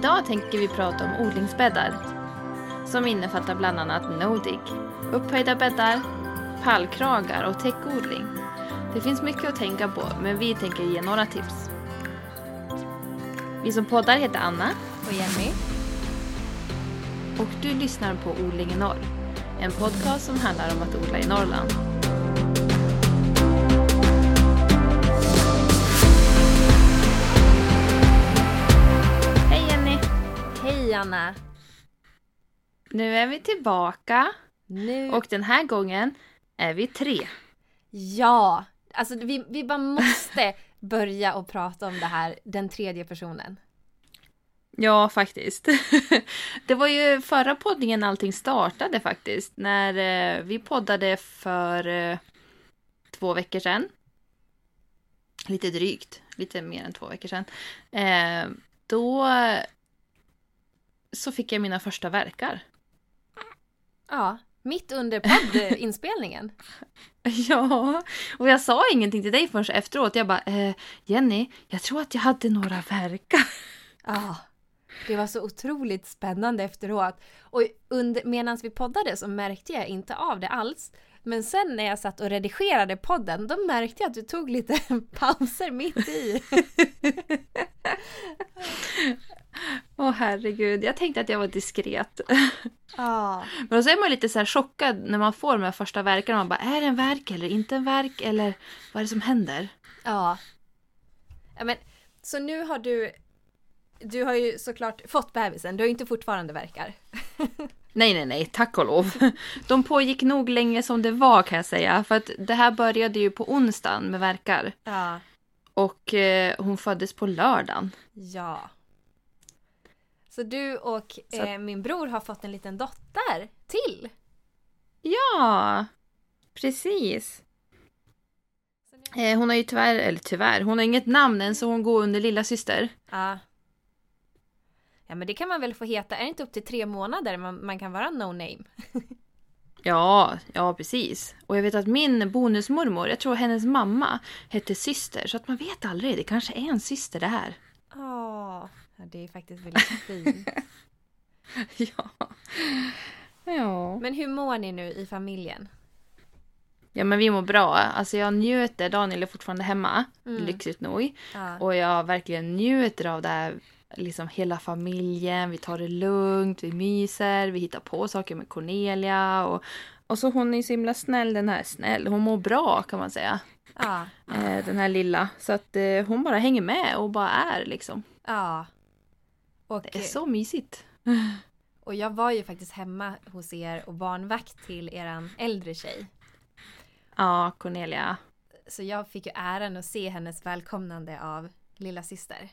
Idag tänker vi prata om odlingsbäddar. Som innefattar bland annat no-dig, upphöjda bäddar, pallkragar och täckodling. Det finns mycket att tänka på, men vi tänker ge några tips. Vi som poddar heter Anna Och Jenny? och du lyssnar på Odling i norr. En podcast som handlar om att odla i Norrland. Anna! Nu är vi tillbaka Nu... och den här gången är vi tre. Ja! Alltså vi, vi bara måste börja och prata om det här, den tredje personen. Ja, faktiskt. Det var ju förra poddningen allting startade faktiskt. När eh, vi poddade för eh, två veckor sedan. Lite drygt, lite mer än två veckor sedan. Eh, då så fick jag mina första verkar. Ja, mitt under poddinspelningen. Ja, och jag sa ingenting till dig förrän efteråt. Jag bara, eh, Jenny, jag tror att jag hade några verkar. Ja, det var så otroligt spännande efteråt. Och under, medan vi poddade så märkte jag inte av det alls. Men sen när jag satt och redigerade podden, då märkte jag att du tog lite pauser mitt i. Åh herregud, jag tänkte att jag var diskret. Ja. Men så är man lite så chockad när man får de här första verkarna. Man bara, är det en verk eller inte en verk? Eller vad är det som händer? Ja. ja men, så nu har du... Du har ju såklart fått bebisen, du har ju inte fortfarande verkar. Nej, nej, nej, tack och lov. De pågick nog länge som det var kan jag säga. För att det här började ju på onsdagen med verkar. Ja. Och eh, hon föddes på lördagen. Ja. Så du och Så- eh, min bror har fått en liten dotter till. Ja, precis. Eh, hon har ju tyvärr, eller tyvärr, hon har inget namn än så hon går under lilla syster. Ja. Ja men det kan man väl få heta, är det inte upp till tre månader man, man kan vara no name? Ja, ja precis. Och jag vet att min bonusmormor, jag tror hennes mamma hette syster. Så att man vet aldrig, det kanske är en syster det här. Åh, ja, det är faktiskt väldigt fint. Ja. Ja. Men hur mår ni nu i familjen? Ja men vi mår bra. Alltså jag njuter, Daniel är fortfarande hemma, Mm. lyxigt nog. Ja. Och jag verkligen njuter av det här, liksom hela familjen. Vi tar det lugnt, vi myser, vi hittar på saker med Cornelia. Och, och så hon är så himla snäll, den här snäll. Hon mår bra kan man säga. Ja. Eh, den här lilla. Så att eh, hon bara hänger med och bara är liksom. ja. Och, Det är så mysigt. och jag var ju faktiskt hemma hos er och barnvakt till eran äldre tjej. Ja, Cornelia. Så jag fick ju äran att se hennes välkomnande av lilla syster.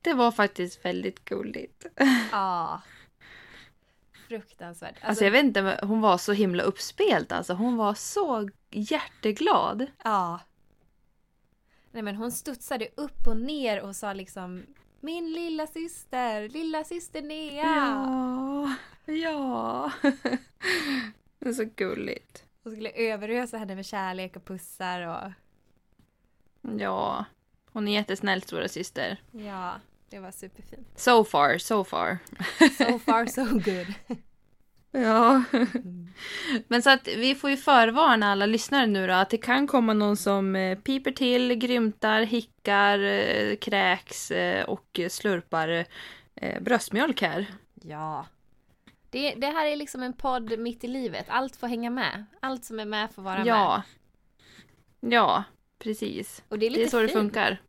Det var faktiskt väldigt gulligt. Ja. Fruktansvärt. Alltså jag vet inte, men hon var så himla uppspelt alltså. Hon var så hjärteglad. Ja. Nej men hon studsade upp och ner och sa liksom Min lilla syster, lilla syster Nea. Ja. Ja. Det är så gulligt. Hon skulle överösa henne med kärlek och pussar och Ja. Hon är jättesnäll stora syster. ja, det var superfint. So far, so far. So far so good. Ja. Men så att vi får ju förvarna alla lyssnare nu då att det kan komma någon som eh, piper till, grymtar, hickar, eh, kräks eh, och slurpar bröstmjölk här. Ja. Det, det här är liksom en podd mitt i livet. Allt får hänga med. Allt som är med får vara med. Ja. Ja, precis. Och det är lite Det är så det fint. funkar.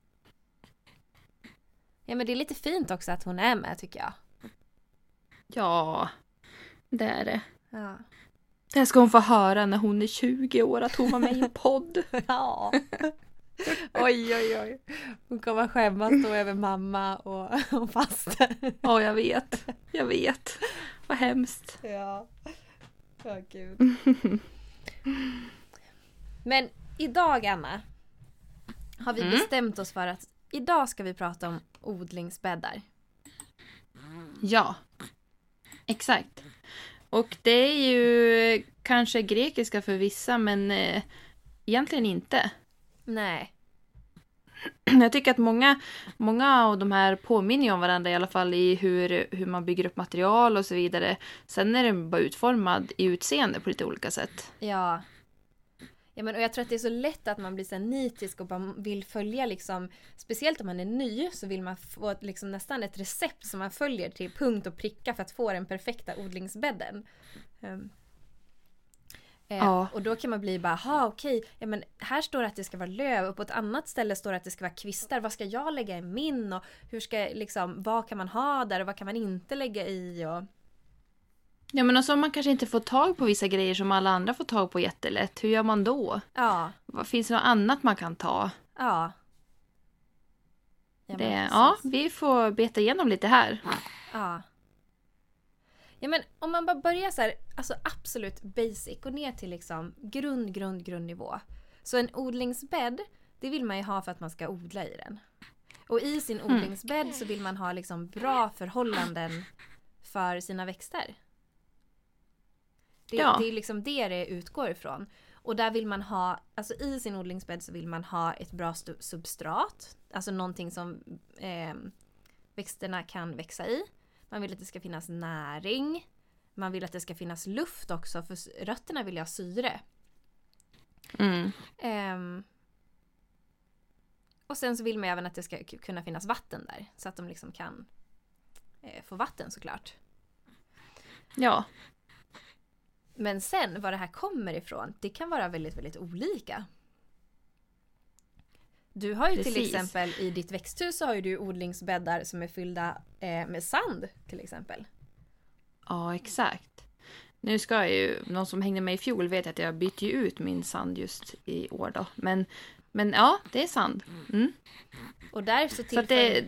Ja men det är lite fint också att hon är med tycker jag. Ja, det är det. Ja. Det här ska hon få höra när hon är 20 år, att hon var med i en podd. Ja. Oj, oj, oj. Hon kommer skämmas då över mamma och, och faster. Ja, jag vet. Jag vet. Vad hemskt. Ja. Ja, gud. Men idag, Anna, har vi Mm. bestämt oss för att idag ska vi prata om odlingsbäddar. Ja, exakt. Och det är ju kanske grekiska för vissa, men eh, egentligen inte. Nej. Jag tycker att många, många av de här påminner om varandra i alla fall i hur, hur man bygger upp material och så vidare. Sen är den bara utformad i utseende på lite olika sätt. Ja. Ja, men, och jag tror att det är så lätt att man blir så nitisk och bara vill följa liksom, speciellt om man är ny så vill man få liksom, nästan ett recept som man följer till punkt och pricka för att få den perfekta odlingsbädden. Um, eh, ja. Och då kan man bli bara, ha okej, ja, men här står det att det ska vara löv och på ett annat ställe står det att det ska vara kvistar. Vad ska jag lägga i min och hur ska liksom, vad kan man ha där och vad kan man inte lägga i och Ja men alltså om man kanske inte får tag på vissa grejer som alla andra får tag på jättelätt, hur gör man då? Ja. Finns det något annat man kan ta? Ja. Ja, det, ja, vi får beta igenom lite här. Ja. Ja men om man bara börjar så här, alltså absolut basic och ner till liksom grund, grund, grundnivå. Så en odlingsbädd, det vill man ju ha för att man ska odla i den. Och i sin mm. odlingsbädd så vill man ha liksom bra förhållanden för sina växter. Det, ja. det är liksom det det utgår ifrån. Och där vill man ha, alltså i sin odlingsbädd så vill man ha ett bra substrat. Alltså någonting som eh, växterna kan växa i. Man vill att det ska finnas näring. Man vill att det ska finnas luft också för rötterna vill ha syre. Mm. Eh, och sen så vill man även att det ska kunna finnas vatten där. Så att de liksom kan eh, få vatten såklart. Ja. Men sen var det här kommer ifrån, det kan vara väldigt, väldigt olika. Du har ju Precis. till exempel i ditt växthus så har ju du odlingsbäddar som är fyllda eh, med sand till exempel. Ja, exakt. Nu ska jag ju, någon som hängde med i fjol vet att jag bytte ut min sand just i år då. Men, men ja, det är sand. Mm. Och där så tillför... Så det,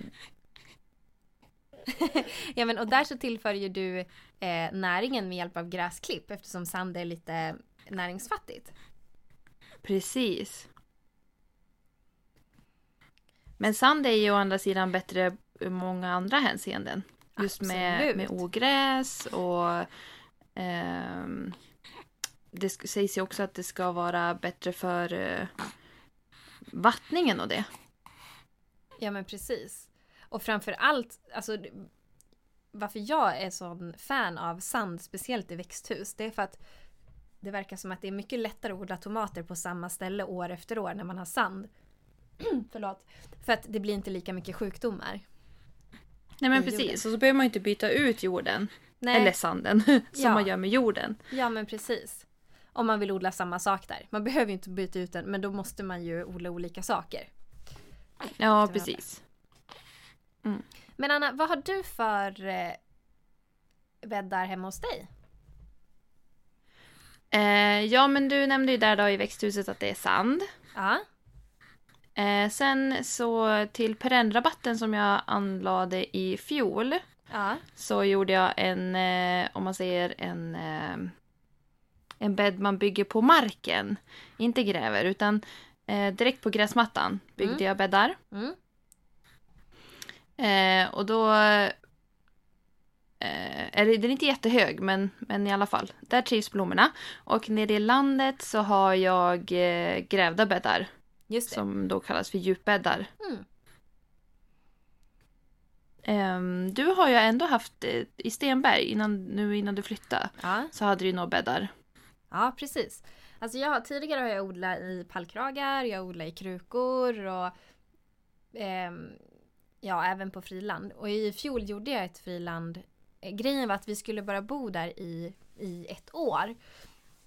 ja men och där så tillför ju du eh, näringen med hjälp av gräsklipp eftersom sand är lite näringsfattigt. Precis. Men sand är ju å andra sidan bättre i många andra hänseenden. Just med, med ogräs och eh, det sägs ju också att det ska vara bättre för eh, vattningen och det. Ja men precis. Och framför allt, alltså varför jag är sån fan av sand, speciellt i växthus, det är för att det verkar som att det är mycket lättare att odla tomater på samma ställe år efter år när man har sand. Förlåt. För att det blir inte lika mycket sjukdomar. Nej men precis, jorden. och så behöver man inte byta ut jorden. Nej. Eller sanden, som ja. man gör med jorden. Ja men precis. Om man vill odla samma sak där. Man behöver inte byta ut den, men då måste man ju odla olika saker. Ja, precis. Mm. Men Anna, vad har du för eh, bäddar hemma hos dig? Eh, ja, men du nämnde ju där då i växthuset att det är sand. Ja. Eh, sen så till perennrabatten som jag anlade i fjol. Ja. Så gjorde jag en, eh, om man säger en, eh, en bädd man bygger på marken. Inte gräver utan eh, direkt på gräsmattan byggde mm. jag bäddar. Mm. Eh, och då... Eh, är det, den är inte jättehög, men, men i alla fall. Där trivs blommorna. Och nere i landet så har jag eh, grävda bäddar. Som då kallas för djupbäddar. Mm. Um, du har ju ändå haft eh, i Stenberg, innan, nu innan du flyttade, ja. så hade du ju några bäddar. Ja, precis. Alltså jag, tidigare har jag odlat i pallkragar, jag odlat i krukor och eh, Ja, även på friland. Och i fjol gjorde jag ett friland. Eh, grejen var att vi skulle bara bo där i, i ett år.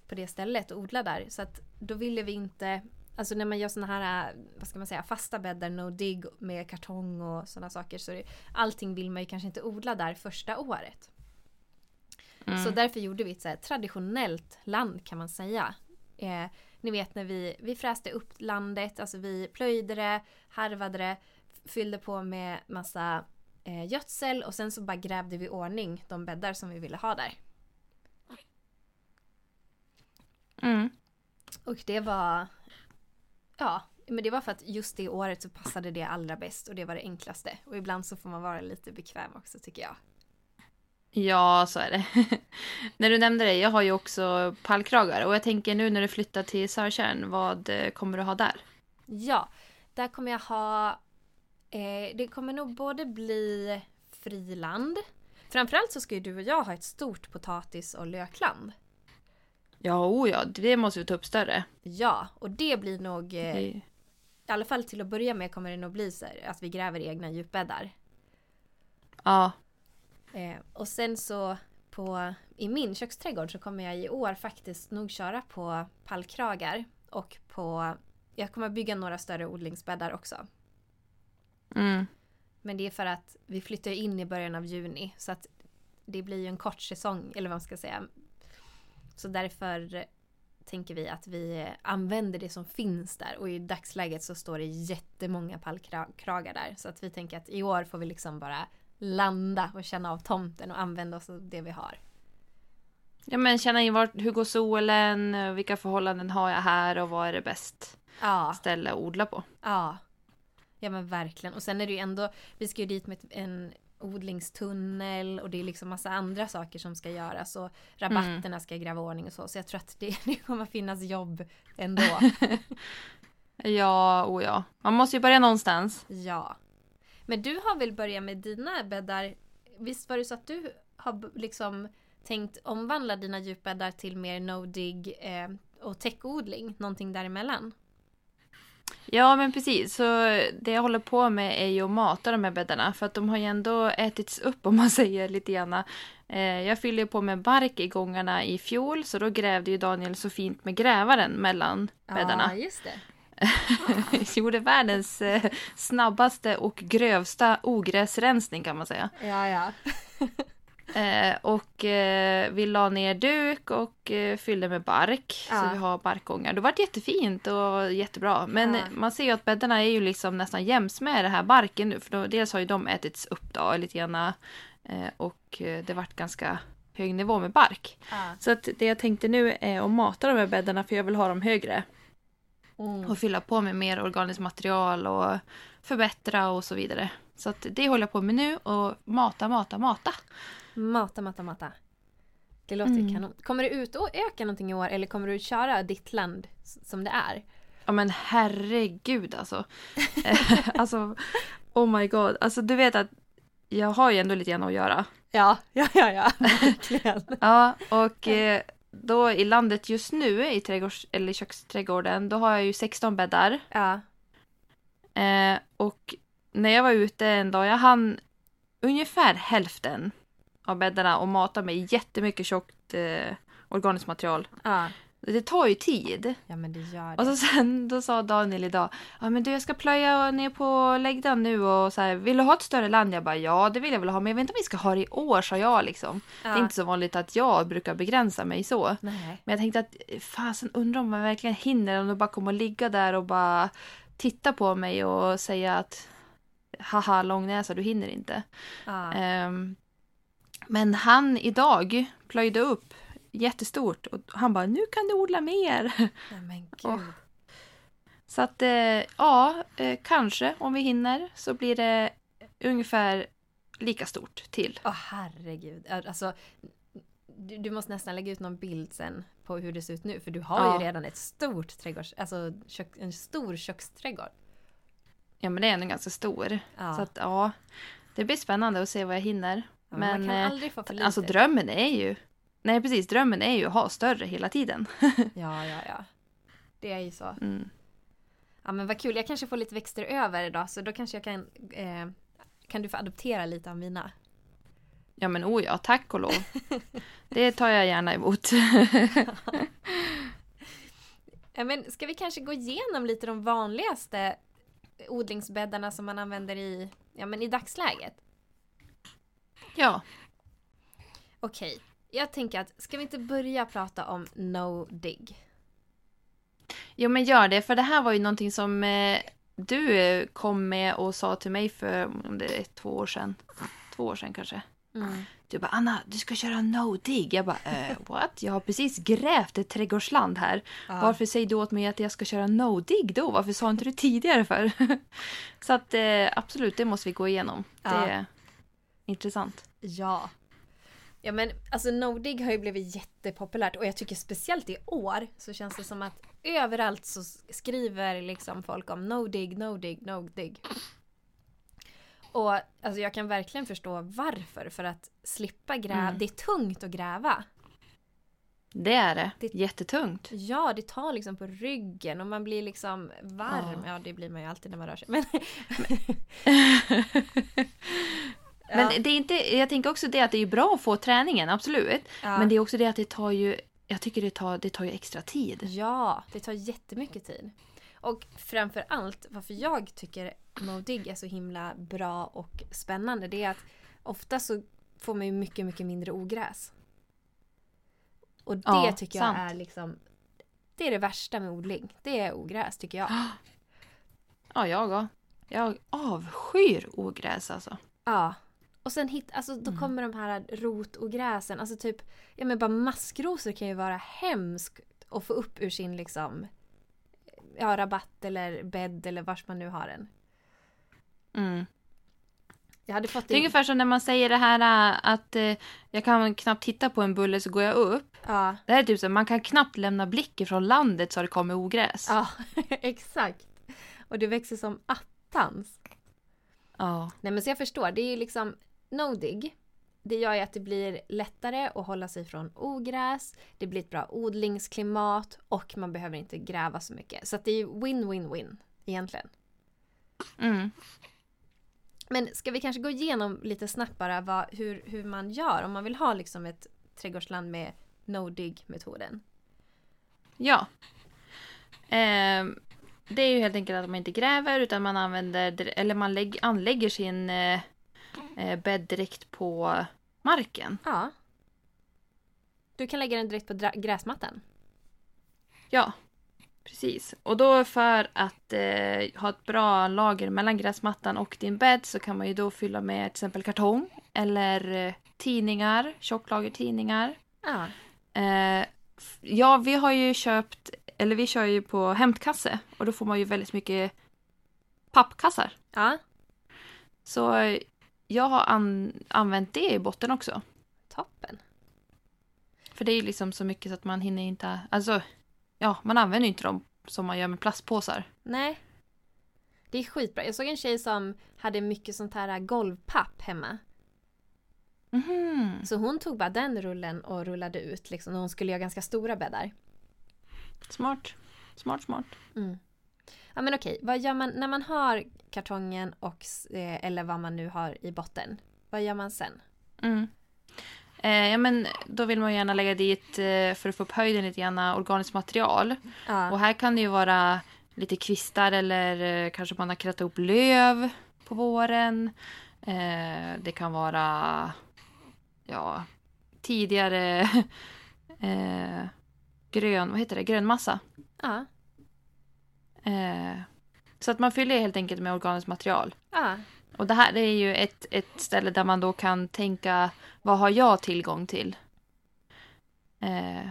På det stället och odla där. Så att då ville vi inte Alltså när man gör såna här, vad ska man säga, fasta bäddar, no dig med kartong och sådana saker. Så det, allting vill man ju kanske inte odla där första året. Mm. Så därför gjorde vi ett så traditionellt land kan man säga. Eh, ni vet när vi, vi fräste upp landet, alltså vi plöjde det, harvade det fyllde på med massa eh, gödsel och sen så bara grävde vi ordning de bäddar som vi ville ha där. Mm. Och det var... Ja, men det var för att just det året så passade det allra bäst och det var det enklaste. Och ibland så får man vara lite bekväm också tycker jag. Ja, så är det. när du nämnde det, jag har ju också pallkragar och jag tänker nu när du flyttar till Sörtjärn, vad eh, kommer du ha där? Ja, där kommer jag ha... Eh, det kommer nog både bli friland. Framförallt så ska ju du och jag ha ett stort potatis och lökland. Ja, oh ja, det måste vi ta upp större. Ja, och det blir nog... Eh, Det- I alla fall till att börja med kommer det nog bli så att vi gräver egna djupbäddar. Ja, Eh, och sen så på, i min köksträdgård så kommer jag i år faktiskt nog köra på pallkragar och på... Jag kommer bygga några större odlingsbäddar också. Mm. Men det är för att vi flyttar in i början av juni så att det blir ju en kort säsong eller vad man ska säga. Så därför tänker vi att vi använder det som finns där och i dagsläget så står det jättemånga pallkragar där. Så att vi tänker att i år får vi liksom bara landa och känna av tomten och använda oss av det vi har. ja men känna in vart, hur går solen, vilka förhållanden har jag här och vad är det bäst Ja, ställe att odla på. ja. Ja men verkligen. Och sen är det ju ändå, vi ska ju dit med en odlingstunnel och det är liksom massa andra saker som ska göras och rabatterna ska gräva ordning och så. Så jag tror att det, det kommer finnas jobb ändå. Ja, oh ja. Man måste ju börja någonstans. ja. Men du har väl börjat med dina bäddar? Visst var det så att du har liksom tänkt omvandla dina djupbäddar till mer no-dig eh, och täckodling? Någonting däremellan? Ja, men precis. Så det jag håller på med är ju att mata de här bäddarna för att de har ju ändå ätits upp om man säger lite grann. Eh, jag fyllde ju på med bark i gångarna i fjol så då grävde ju Daniel så fint med grävaren mellan bäddarna. Ja, just det. Gjorde världens eh, snabbaste och grövsta ogräsrensning kan man säga. Ja, ja. Eh, och eh, vi la ner duk och eh, fyllde med bark. Ja. Så vi har barkgångar. Det var jättefint och jättebra. Men Ja. man ser ju att bäddarna är ju liksom nästan jäms med det här barken nu. För då, dels har ju de ätits upp då lite grann. Eh, och eh, det vart ganska hög nivå med bark. ja. Så att det jag tänkte nu är att mata de här bäddarna för jag vill ha dem högre. Mm. Och fylla på med mer organiskt material och förbättra och så vidare. Så att det håller jag på med nu och mata, mata, mata. Mata, mata, mata. Det låter ju Mm. kanon. Kommer du ut och öka någonting i år eller kommer du köra ditt land som det är? Ja men herregud alltså. Eh, alltså, oh my god. Alltså du vet att jag har ju ändå lite grann att göra. Ja, ja, ja, ja. Verkligen. Ja, och eh, då i landet just nu i trädgårds, eller köksträdgården, då har jag ju 16 bäddar. Ja. Eh, och när jag var ute en dag, jag hann ungefär hälften av bäddarna och mata med jättemycket tjockt eh, organiskt material. Ja. Det tar ju tid. ja, men det gör det. Och så sen då sa Daniel idag, ja men du jag ska plöja ner på läggdan nu och så här, vill du ha ett större land? Jag bara ja det vill jag väl ha men jag vet inte om vi ska ha det i år sa jag liksom. ja. Det är inte så vanligt att jag brukar begränsa mig så. Nej. Men jag tänkte att fasen undrar om man verkligen hinner om du bara kommer att ligga där och bara titta på mig och säga att haha långnäsa du hinner inte. Ja. Ehm, men han idag plöjde upp jättestort och han bara nu kan du odla mer. Åh. Så att eh, ja, eh, kanske om vi hinner så blir det ungefär lika stort till. Åh herregud. Ja, Alltså, du, du måste nästan lägga ut någon bild sen på hur det ser ut nu. För du har Ja. ju redan ett stort trädgårds... Alltså kök, en stor köksträdgård. Ja men det är ändå ganska stor. Ja. Så att ja, det blir spännande att se vad jag hinner. Men man kan eh, aldrig få för lite. Alltså drömmen är ju, nej precis drömmen är ju att ha större hela tiden. Ja, ja, ja. Det är ju så. Mm. Ja men vad kul, jag kanske får lite växter över idag så då kanske jag kan eh, Kan du få adoptera lite av mina? Ja men oh ja, tack och lov. Det tar jag gärna emot. Ja, men ska vi kanske gå igenom lite de vanligaste odlingsbäddarna som man använder i, ja, men i dagsläget? Ja, Okej, jag tänker att ska vi inte börja prata om no dig? jo men gör det för det här var ju någonting som eh, du eh, kom med och sa till mig för om det är två år sedan. Två år sedan kanske. Mm. Du bara Anna, du ska köra no dig. Jag bara eh, what? Jag har precis grävt ett trädgårdsland här. Ja. Varför säger du åt mig att jag ska köra no dig då? Varför sa inte du tidigare för? Så att eh, absolut, det måste vi gå igenom. Det Ja. är intressant. Ja. Ja men alltså no dig har ju blivit jättepopulärt och jag tycker speciellt i år så känns det som att överallt så skriver liksom folk om no dig, no dig, no dig. Och alltså jag kan verkligen förstå varför. För att slippa gräva. Mm. Det är tungt att gräva. Det är det. Det- Jättetungt. Ja, det tar liksom på ryggen och man blir liksom varm. Ja. Ja, det blir man ju alltid när man rör sig. Men, Men ja, det är inte, jag tänker också det att det är bra att få träningen, absolut. ja. Men det är också det att det tar ju, jag tycker det tar, det tar ju extra tid. Ja, det tar jättemycket tid. Och framför allt varför jag tycker Modig är så himla bra och spännande det är att ofta så får man ju mycket, mycket mindre ogräs. Och det Ja, tycker jag sant. är liksom Det är det värsta med odling. Det är ogräs tycker jag. Ja, jag också. Jag avskyr ogräs alltså. Ja. Och sen hit, alltså då Mm. kommer de här rotogräsen. Alltså typ, ja men bara maskrosor kan ju vara hemskt att få upp ur sin liksom ja, rabatt eller bädd eller vars man nu har den. Mm. Jag hade fått Det är ungefär som när man säger det här äh, att eh, jag kan knappt titta på en bulle så går jag upp. Ja, Det här är typ så, man kan knappt lämna blick ifrån landet så har det kommer ogräs. ja exakt. Och det växer som attans. Ja. Nej men så jag förstår, det är ju liksom no dig. Det gör ju att det blir lättare att hålla sig från ogräs, det blir ett bra odlingsklimat och man behöver inte gräva så mycket. Så att det är ju win-win-win egentligen. Mm. Men ska vi kanske gå igenom lite snabbt bara vad, hur, hur man gör om man vill ha liksom ett trädgårdsland med no dig metoden? Ja. Ehm, det är ju helt enkelt att man inte gräver utan man använder, eller man lägg, anlägger sin eh, eh, bädd direkt på marken. Ja. Du kan lägga den direkt på gräsmattan. Ja, precis. Och då för att eh, ha ett bra lager mellan gräsmattan och din bädd så kan man ju då fylla med till exempel kartong eller eh, tidningar, tjocklager tidningar. Ja. Eh, ja, vi har ju köpt, eller vi kör ju på hämtkasse och då får man ju väldigt mycket pappkassar. Ja, Så eh, jag har an- använt det i botten också. toppen. För det är ju liksom så mycket så att man hinner inte, alltså ja, man använder ju inte dem som man gör med plastpåsar. Nej. Det är skitbra. Jag såg en tjej som hade mycket sånt här golvpapp hemma. Mhm. Så hon tog bara den rullen och rullade ut liksom hon skulle göra ganska stora bäddar. Smart. Smart, smart. Mm. Ja men okej, vad gör man när man har kartongen och eh, eller vad man nu har i botten? Vad gör man sen? Mm. Eh, ja, men då vill man gärna lägga dit, eh, för att få upp höjden, lite grann organiskt material. Ja. Och här kan det ju vara lite kvistar eller eh, kanske man har krattat upp löv på våren. Det kan vara ja, tidigare grön, vad heter det, grönmassa. ja. Eh, så att man fyller helt enkelt med organiskt material. ja. Och det här det är ju ett, ett ställe där man då kan tänka vad har jag tillgång till? Eh,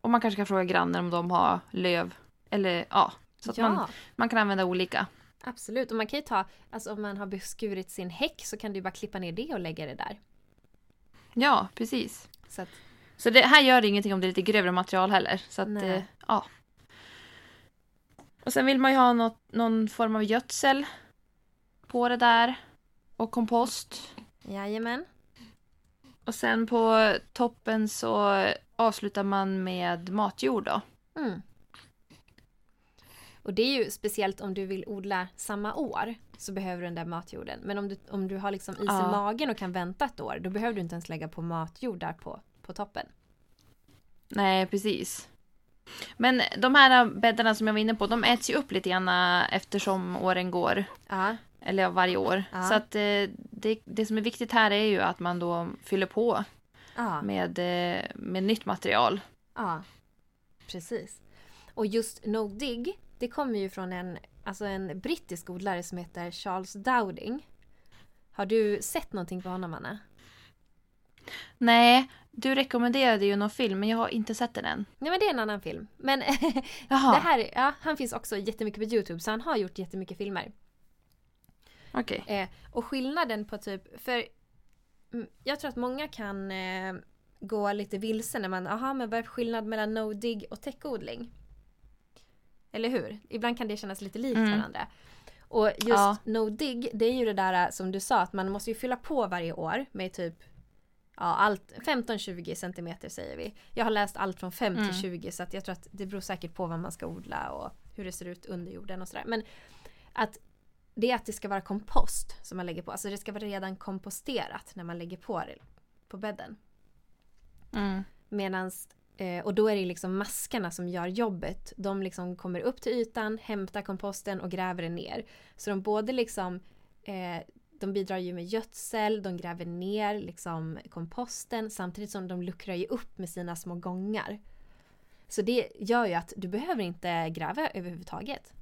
och man kanske kan fråga grannen om de har löv. Eller ja, så att ja. man, man kan använda olika. Absolut, och man kan ju ta, alltså om man har beskurit sin häck så kan du bara klippa ner det och lägga det där. Ja, precis. Så att, Så det här gör ingenting om det är lite grövre material heller. Så att, eh, ja. Och sen vill man ju ha något, någon form av gödsel på det där. Och kompost. jajamän. Och sen på toppen så avslutar man med matjord då. Mm. Och det är ju speciellt om du vill odla samma år så behöver du den där matjorden. Men om du, om du har liksom is Ja. i magen och kan vänta ett år då behöver du inte ens lägga på matjord där på, på toppen. Nej, precis. Men de här bäddarna som jag var inne på, de äts ju upp lite grann eftersom åren går. Ja, Eller varje år. Ja. Så att eh, det, det som är viktigt här är ju att man då fyller på ja, med, eh, med nytt material. ja. Precis. Och just No Dig, det kommer ju från en, alltså en brittisk odlare som heter Charles Dowding. Har du sett någonting på honom Anna? Nej, du rekommenderade ju någon film men jag har inte sett den än. Nej men det är en annan film. Men det här, ja, han finns också jättemycket på Youtube så han har gjort jättemycket filmer. okej. Eh, och skillnaden på typ, för mm, jag tror att många kan eh, gå lite vilse när man, aha men vad är skillnad mellan no dig och täckodling? Eller hur? Ibland kan det kännas lite likt Mm. varandra. Och just Ja. no dig, det är ju det där äh, som du sa att man måste ju fylla på varje år med typ Ja, allt 15-20 centimeter säger vi. Jag har läst allt från 5 Mm. till 20 så att jag tror att det beror säkert på vad man ska odla och hur det ser ut under jorden och sådär. Men att det är att det ska vara kompost som man lägger på. Alltså det ska vara redan komposterat när man lägger på det på bädden. Mm. Medans, eh, och då är det liksom maskarna som gör jobbet. De liksom kommer upp till ytan, hämtar komposten och gräver den ner. Så de både liksom eh, de bidrar ju med gödsel, de gräver ner liksom komposten samtidigt som de luckrar ju upp med sina små gångar. Så det gör ju att du behöver inte gräva överhuvudtaget.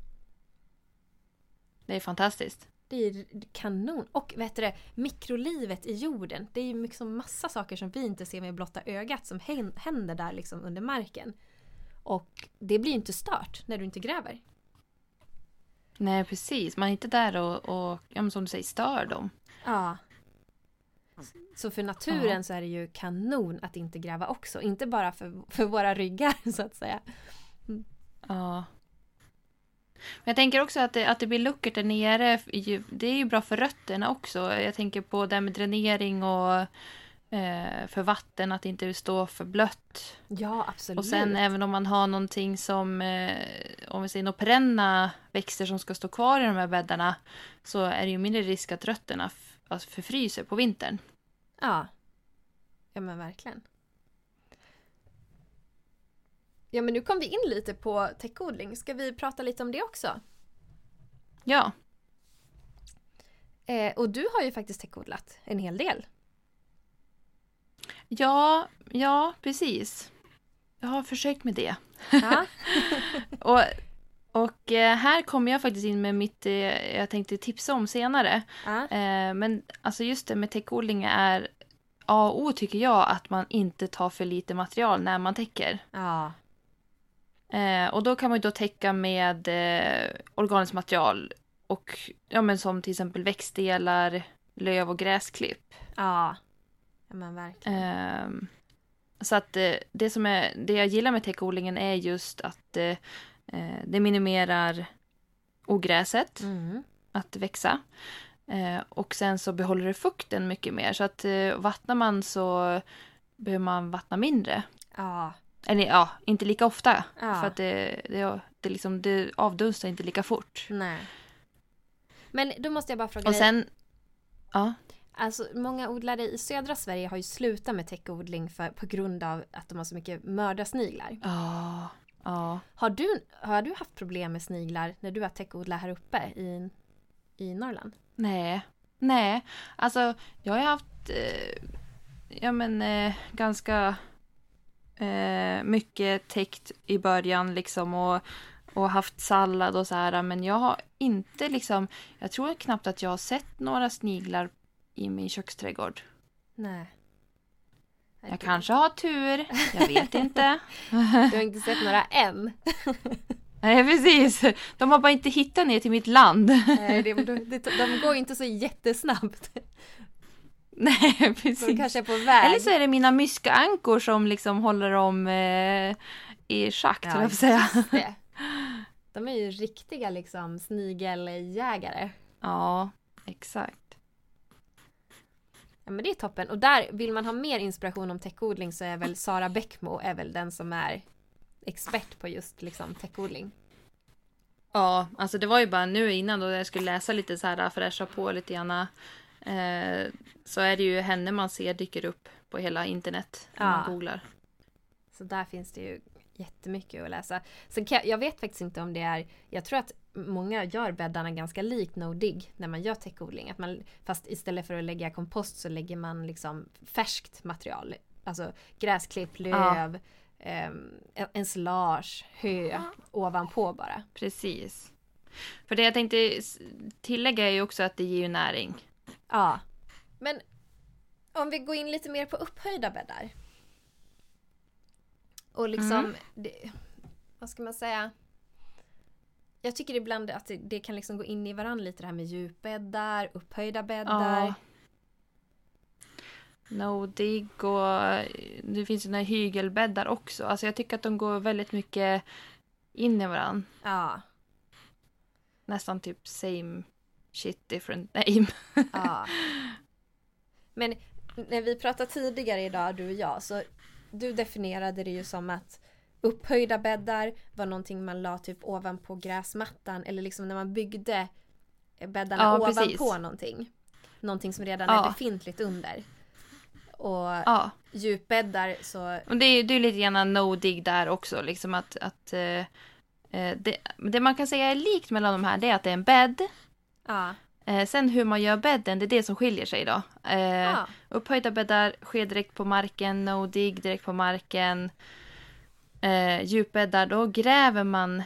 Det är fantastiskt. Det är kanon. Och vet du det, mikrolivet i jorden. Det är ju liksom massa saker som vi inte ser med blotta ögat som hän- händer där liksom under marken. Och det blir ju inte stört när du inte gräver. Nej, precis. Man är inte där och, och ja, som du säger, stör dem. Ja. Så för naturen Ja. så är det ju kanon att inte gräva också. Inte bara för, för våra ryggar så att säga. Ja. Men jag tänker också att det, att det blir luckert där nere. Det är ju bra för rötterna också. Jag tänker på det här med dränering och eh, för vatten, att det inte står för blött. Ja, absolut. Och sen även om man har någonting som, eh, om vi säger några perenna växter som ska stå kvar i de här bäddarna, så är det ju mindre risk att rötterna alltså förfryser på vintern. Ja. Ja men verkligen. Ja men nu kom vi in lite på täckodling. Ska vi prata lite om det också? Ja, Eh, och du har ju faktiskt täckodlat en hel del. Ja, ja, precis. Jag har försökt med det. Ja. Och, och eh, här kommer jag faktiskt in med mitt, eh, jag tänkte tipsa om senare. ja. Eh, men alltså just det med täckodling är A och O tycker jag att man inte tar för lite material när man täcker. ja. Och då kan man ju då täcka med organiskt material och ja men som till exempel växtdelar, löv och gräsklipp. Ja. Ja men verkligen. Ehm, så att eh, det som är, det jag gillar med täckodlingen är just att eh, eh, det minimerar ogräset Mm. att växa. Eh, och sen så behåller det fukten mycket mer. Så att eh, vattnar man så behöver man vattna mindre. Ja. Eller ja, inte lika ofta. Ja. För att det, det, det, liksom, det avdunstar inte lika fort. Nej. Men då måste jag bara fråga Och dig. sen... Ja. Alltså många odlare i södra Sverige har ju slutat med täckodling för, på grund av att de har så mycket mördarsniglar. Ja. Ja. Har du, har du haft problem med sniglar när du har täckodlat här uppe i, i Norrland? Nej. Nej. Alltså, jag har haft... Eh, ja men eh, ganska eh, mycket täckt i början liksom och, och haft sallad och så här. Men jag har inte liksom... Jag tror knappt att jag har sett några sniglar i min köksträdgård. Nej. Jag kanske har tur. Jag vet inte. Du har inte sett några än. Nej, precis. De har bara inte hittat ner till mitt land. Nej, de, de, de går inte så jättesnabbt. Nej, De precis. kanske är på väg. Eller så är det mina myskankor som liksom håller dem eh, i schack, ja, jag säga. det. De är ju riktiga liksom snigeljägare. Ja, exakt. Ja men det är toppen. Och där vill man ha mer inspiration om täckodling så är väl Sara Bäckmo är väl den som är expert på just liksom täckodling. Ja, alltså det var ju bara nu innan då jag skulle läsa lite så här, fräscha på lite grann. Eh, så är det ju henne man ser dyker upp på hela internet när Ja. man googlar. Så där finns det ju jättemycket att läsa. Sen kan jag, jag vet faktiskt inte om det är, jag tror att många gör bäddarna ganska likt no dig när man gör täckodling. Att man, fast istället för att lägga kompost så lägger man liksom färskt material. Alltså gräsklipp, löv, ehm, ensilage, hö ovanpå bara. Precis. För det jag tänkte tillägga är ju också att det ger ju näring. Ja. Men om vi går in lite mer på upphöjda bäddar. Och liksom, det, vad ska man säga? Jag tycker ibland att det, det kan liksom gå in i varandra lite det här med djupbäddar, upphöjda bäddar. Ja. No dig och det finns ju några hygelbäddar också. Alltså jag tycker att de går väldigt mycket in i varandra. Ja. Nästan typ same shit different name. Ja. Men när vi pratade tidigare idag, du och jag, så du definierade det ju som att upphöjda bäddar var någonting man la typ ovanpå gräsmattan eller liksom när man byggde bäddarna Ja, ovanpå precis. någonting. Någonting som redan Ja. är befintligt under. Och Ja, djupbäddar så... och det är ju lite grann no-dig där också. Liksom att, att eh, eh, det, det man kan säga är likt mellan de här det är att det är en bädd. Ja. Eh, sen hur man gör bädden, det är det som skiljer sig då. Eh. Upphöjda bäddar sker direkt på marken, no-dig direkt på marken. Eh, djupbäddar, då gräver man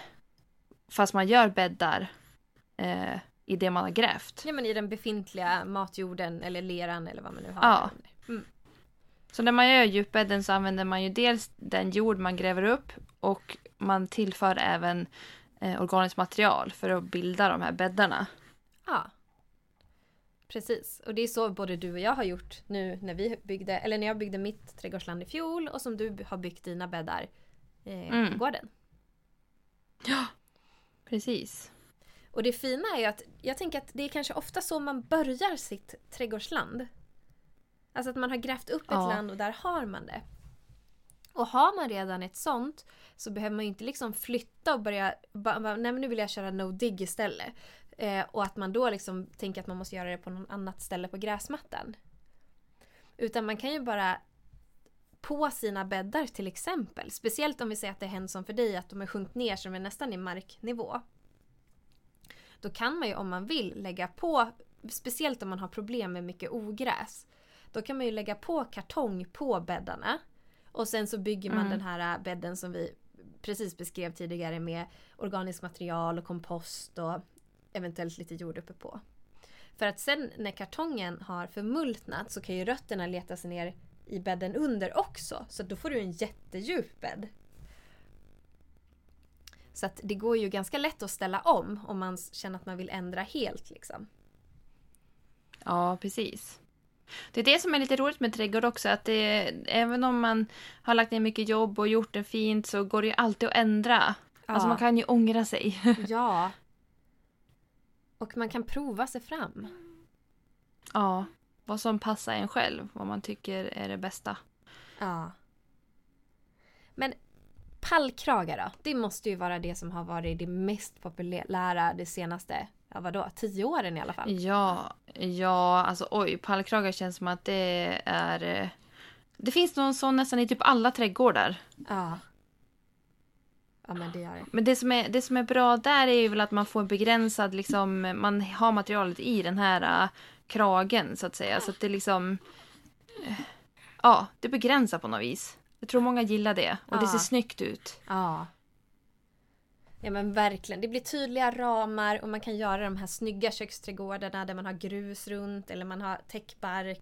fast man gör bäddar eh, i det man har grävt. ja men i den befintliga matjorden eller leran eller vad man nu har. Ja. under. Så när man gör djupbädden så använder man ju dels den jord man gräver upp och man tillför även eh, organiskt material för att bilda de här bäddarna. Ja. Precis. Och det är så både du och jag har gjort nu när vi byggde, eller när jag byggde mitt trädgårdsland i fjol och som du har byggt dina bäddar eh, Mm. gården. Precis. Och det fina är ju att jag tänker att det är kanske ofta så man börjar sitt trädgårdsland. Alltså att man har grävt upp ett Ja. land och där har man det. Och har man redan ett sånt så behöver man ju inte liksom flytta och börja, nej men nu vill jag köra no dig istället. Eh, och att man då liksom tänker att man måste göra det på något annat ställe på gräsmattan. Utan man kan ju bara på sina bäddar till exempel, speciellt om vi säger att det är hänt som för dig, att de är sjunkit ner som är nästan i marknivå. Då kan man ju om man vill lägga på, speciellt om man har problem med mycket ogräs, då kan man ju lägga på kartong på bäddarna. Och sen så bygger man Mm. den här bädden som vi precis beskrev tidigare med organiskt material och kompost och eventuellt lite jord uppe på. För att sen när kartongen har förmultnat så kan ju rötterna leta sig ner i bädden under också. Så då får du en jättedjup bädd. Så att det går ju ganska lätt att ställa om om man känner att man vill ändra helt liksom. Ja, precis. Det är det som är lite roligt med trädgård också, att det, även om man har lagt ner mycket jobb och gjort det fint så går det ju alltid att ändra. Alltså Ja. man kan ju ångra sig. Ja. Och man kan prova sig fram. ja, vad som passar en själv, vad man tycker är det bästa. Ja. Men pallkragar då? Det måste ju vara det som har varit det mest populära de senaste, ja vadå, tio åren i alla fall. Ja, ja, alltså oj, pallkragar känns som att det är... eh, Det finns någon sån nästan i typ alla trädgårdar. Ja. Ja men det det. Men det som, är, det som är bra där är ju väl att man får en begränsad, liksom, man har materialet i den här kragen så att säga. Så att det liksom... eh, Ja, det begränsar på något vis. Jag tror många gillar det och det Ja. ser snyggt ut. Ja. Ja men verkligen. Det blir tydliga ramar och man kan göra de här snygga köksträdgårdarna där man har grus runt eller man har täckbark.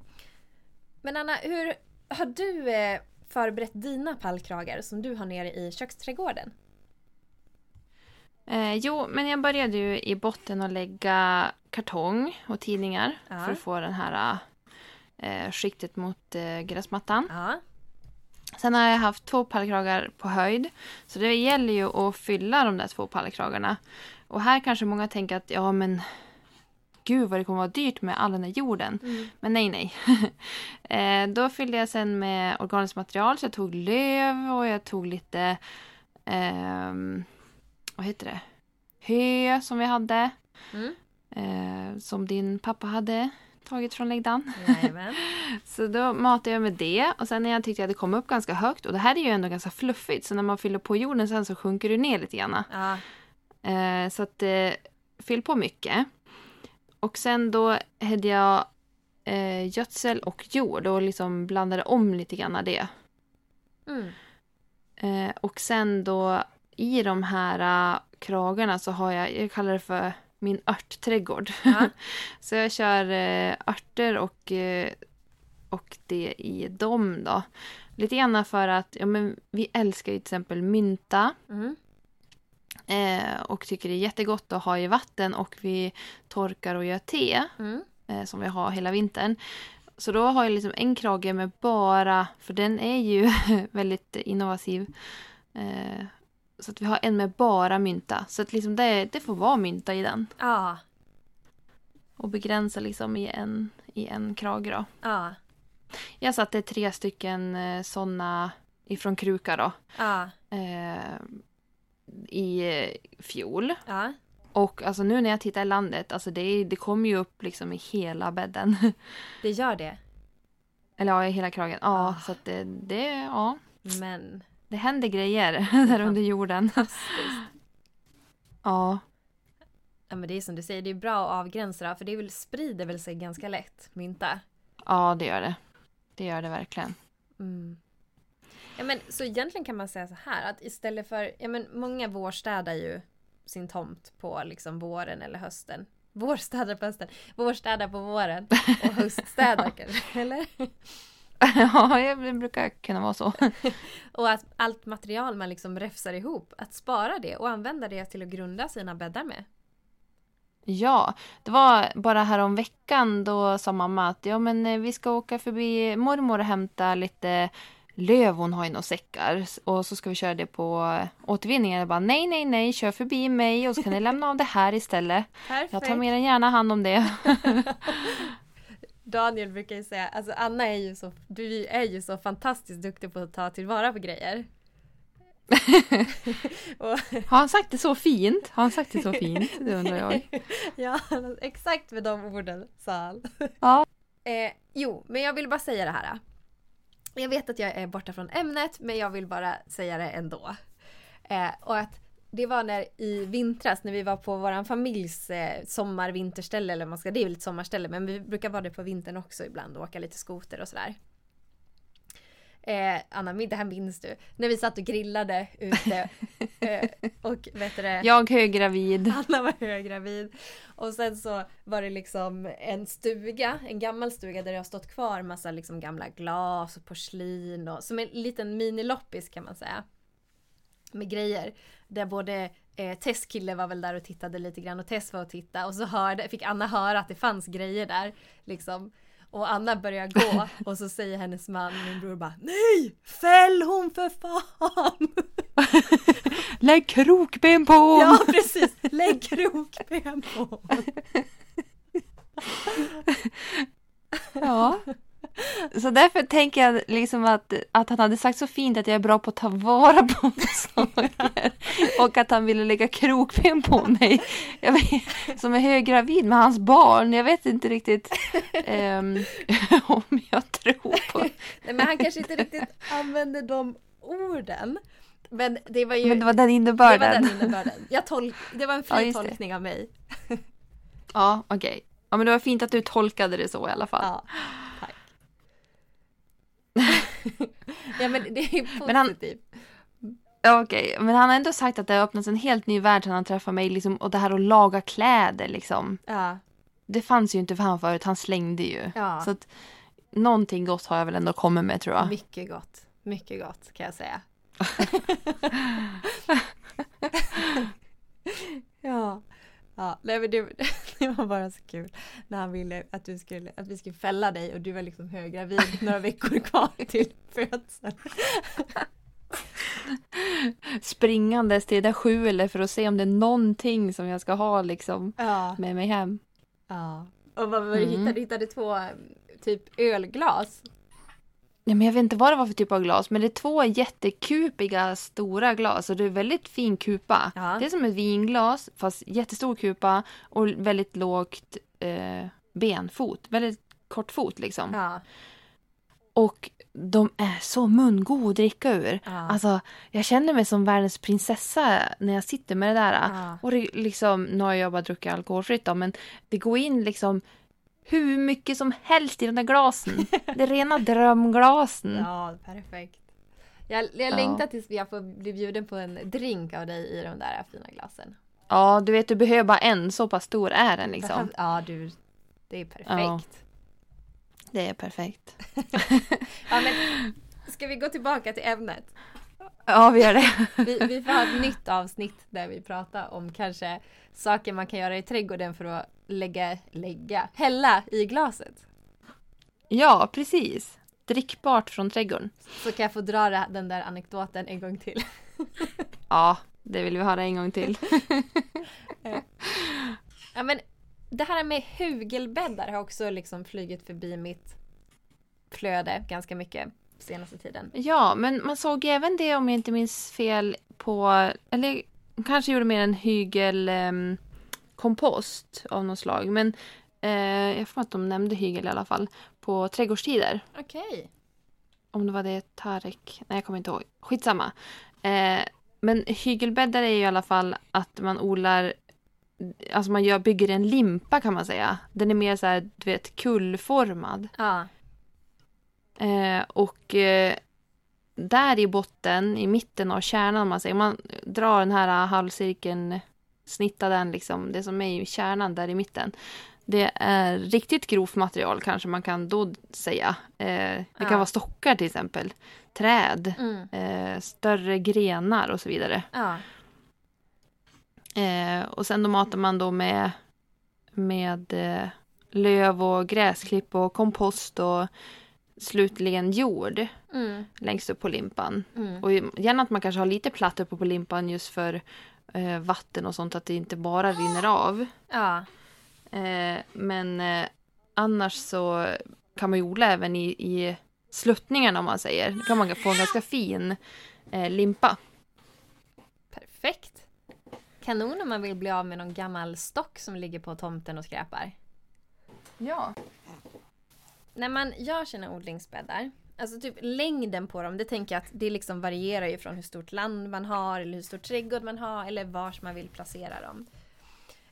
Men Anna, hur har du eh, förberett dina pallkragar som du har nere i köksträdgården? Eh, jo, men jag började ju i botten att lägga kartong och tidningar Ja. för att få den här eh, skiktet mot eh, gräsmattan. Ja. Sen har jag haft två pallkragar på höjd. Så det gäller ju att fylla de där två pallkragarna. Och här kanske många tänker att ja men gud vad det kommer vara dyrt med all den här jorden. Mm. Men nej nej. eh, då fyllde jag sen med organiskt material så jag tog löv och jag tog lite ehm, vad heter det? Hö som vi hade. Mm. Eh, som din pappa hade tagit från läggdan. Jajamän. Så då matade jag med det och sen när jag tyckte att det kom upp ganska högt och det här är ju ändå ganska fluffigt så när man fyller på jorden sen så sjunker det ner lite grann. Ja. Eh, så att eh, fyll på mycket. Och sen då hade jag eh, gödsel och jord och liksom blandade om lite grann det. Mm. Eh, och sen då i de här uh, kragarna så har jag, jag kallar det för min örtträdgård. Ja. så jag kör eh, örter och, eh, och det i dem då. Lite grann för att ja, men vi älskar ju till exempel mynta. Mm. Eh, och tycker det är jättegott att ha i vatten och vi torkar och gör te Mm. eh, som vi har hela vintern. Så då har jag liksom en krage med bara, för den är ju väldigt innovativ. Eh, Så att vi har en med bara mynta. Så att liksom det, det får vara mynta i den. Ja. Och begränsa liksom i en, i en krage då. Ja. Jag satte tre stycken eh, såna ifrån kruka då. Ja. Eh, I eh, fjol. Ja. Och alltså nu när jag tittar i landet, alltså det, det kommer ju upp liksom i hela bädden. Det gör det. Eller ja, i hela kragen. Ja, Ah. så att det, det, ja, Men det händer grejer där under jorden. Ja, Ja men det är som du säger, det är bra att avgränsa för det väl, sprider väl sig ganska lätt, mynta. ja det gör det. Det gör det verkligen. Mm. Ja men så egentligen kan man säga så här att istället för, ja men många vårstädar ju sin tomt på liksom våren eller hösten. Vårstädar på hösten, vårstädar på våren och höststädar kanske, eller? ja, det brukar kunna vara så. Och att allt material man liksom räfsar ihop, att spara det och använda det till att grunda sina bäddar med. Ja, det var bara här om veckan då sa mamma att ja, men eh, vi ska åka förbi mormor och hämta lite löv hon har i några säckar och så ska vi köra det på återvinningen. Jag bara nej, nej, nej, kör förbi mig och så kan ni lämna av det här istället. Perfekt! Jag tar mer än gärna hand om det. Daniel brukar ju säga, alltså Anna är ju så, du är ju så fantastiskt duktig på att ta tillvara på grejer. och, Har han sagt det så fint? Har han sagt det så fint? Det undrar jag. ja, exakt med de orden sa han. Ja. Eh, jo, men jag vill bara säga det här. Jag vet att jag är borta från ämnet, men jag vill bara säga det ändå. Eh, och att det var när i vintras när vi var på våran familjs eh, sommar-vinterställe, eller man ska, det är väl ett sommarställe, men vi brukar vara det på vintern också ibland och åka lite skoter och sådär. Eh, Anna, det här minns du. När vi satt och grillade ute eh, och vet du det, Jag höggravid. Anna var höggravid. Och sen så var det liksom en stuga, en gammal stuga där det har stått kvar massa liksom gamla glas och porslin och som en liten miniloppis kan man säga. Med grejer. Där både eh, Tess kille var väl där och tittade lite grann och Tess var och tittade och så hörde, fick Anna höra att det fanns grejer där. Liksom. Och Anna börjar gå och så säger hennes man, min bror bara Nej! Fäll hon för fan! Lägg krokben på hon! Ja precis, lägg krokben på Ja. Så därför tänker jag liksom att, att han hade sagt så fint att jag är bra på att ta vara på saker. Och att han ville lägga krokben på mig. Vet, som är höggravid med hans barn. Jag vet inte riktigt ehm, om jag tror på Nej, men han kanske inte riktigt använde de orden. Men det var ju Men det var den det innebörden. var den innebörden. Jag tol- det var en Ja, fri det. tolkning av mig. Ja, okej. Ja, men det var fint att du tolkade det så i alla fall. Ja. Ja men det är positivt. Okej, men han har ändå sagt att det har öppnats en helt ny värld sedan han träffade mig. Liksom, och det här att laga kläder liksom. Ja, Det fanns ju inte för han förut, han slängde ju. ja. Så att någonting gott har jag väl ändå kommit med tror jag. mycket gott. Mycket gott kan jag säga. ja. Ja, nej det, det var bara så kul när han ville att, du skulle, att vi skulle fälla dig och du var liksom höggravid några veckor kvar till födseln. Springandes till det där skjulet för att se om det är någonting som jag ska ha liksom Ja. med mig hem. ja. Och vad var det du Mm. hittade? Du hittade två mm, typ ölglas. Ja, men jag vet inte vad det var för typ av glas, men det är två jättekupiga stora glas och det är väldigt fin kupa. Ja. Det är som ett vinglas fast jättestor kupa och väldigt lågt eh, benfot, väldigt kort fot liksom. Ja. Och de är så mungod att dricka ur. Ja. Alltså, jag känner mig som världens prinsessa när jag sitter med det där. Ja. Och det, liksom, nu har jag bara druckit alkoholfritt då, men det går in liksom hur mycket som helst i de där glasen. Det är rena drömglasen. Ja. ja, perfekt. Jag, jag Ja. längtar tills jag får bli bjuden på en drink av dig i de där fina glasen. du vet, du behöver bara en, så pass stor är den liksom. Ja, du. Det är perfekt. Ja. Det är perfekt. Ja, men ska vi gå tillbaka till ämnet? Ja, vi gör det. Vi, vi får ha ett nytt avsnitt där vi pratar om kanske saker man kan göra i trädgården för att lägga, lägga, hälla i glaset. Ja, precis. Drickbart från trädgården. Så kan jag få dra den där anekdoten en gång till. Ja, Det vill vi höra en gång till. Ja men det här med hugelbäddar har också liksom flugit förbi mitt flöde ganska mycket senaste tiden. Ja, men man såg även det om jag inte minns fel på, eller kanske gjorde mer en hygel em, kompost av något slag. Men eh, jag får att de nämnde hygel i alla fall på trädgårdstider. Okej. Om det var det Tarek, nej jag kommer inte ihåg. Skitsamma. Eh, men hygelbäddar är ju i alla fall att man odlar Alltså man gör, bygger en limpa kan man säga. Den är mer så här, du vet, kullformad. Ja. Eh, och eh, där i botten, i mitten av kärnan man säger, man drar den här halvcirkeln, snittar den liksom, det som är i kärnan där i mitten. Det är riktigt grovt material kanske man kan då säga. Eh, det Ja. kan vara stockar till exempel, träd, Mm. eh, större grenar och så vidare. Ja. Eh, och sen då matar man då med, med eh, löv och gräsklipp och kompost och slutligen jord Mm. längst upp på limpan. Mm. Och gärna att man kanske har lite platt uppe på limpan just för eh, vatten och sånt, att det inte bara rinner av. Ja. Eh, men eh, annars så kan man ju odla även i, i sluttningarna om man säger. Då kan man få en ganska fin eh, limpa. Perfekt. Kanon om man vill bli av med någon gammal stock som ligger på tomten och skräpar. Ja. När man gör sina odlingsbäddar, alltså typ längden på dem, det tänker jag att det liksom varierar ju från hur stort land man har eller hur stor trädgård man har eller vars man vill placera dem.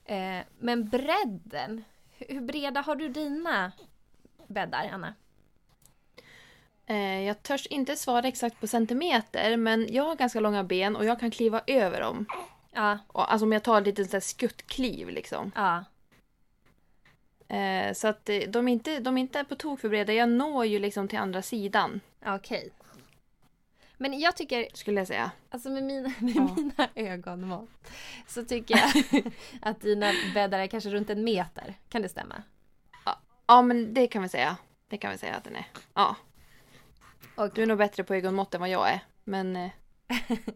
Eh, men bredden, hur breda har du dina bäddar, Anna? Eh, jag törs inte svara exakt på centimeter, men jag har ganska långa ben och jag kan kliva över dem. Ja, alltså om jag tar ett litet skuttkliv liksom. ja, Eh, så att eh, de är inte, de är inte på tok för breda. Jag når ju liksom till andra sidan, okej. Men jag tycker, skulle jag säga. alltså med mina, med Ja. mina ögonmått, så tycker jag att dina bäddar är kanske runt en meter. Kan det stämma? Ja, men det kan vi säga. Det kan vi säga att den är. Ja. Och- Du är nog bättre på ögonmått än vad jag är. Men eh,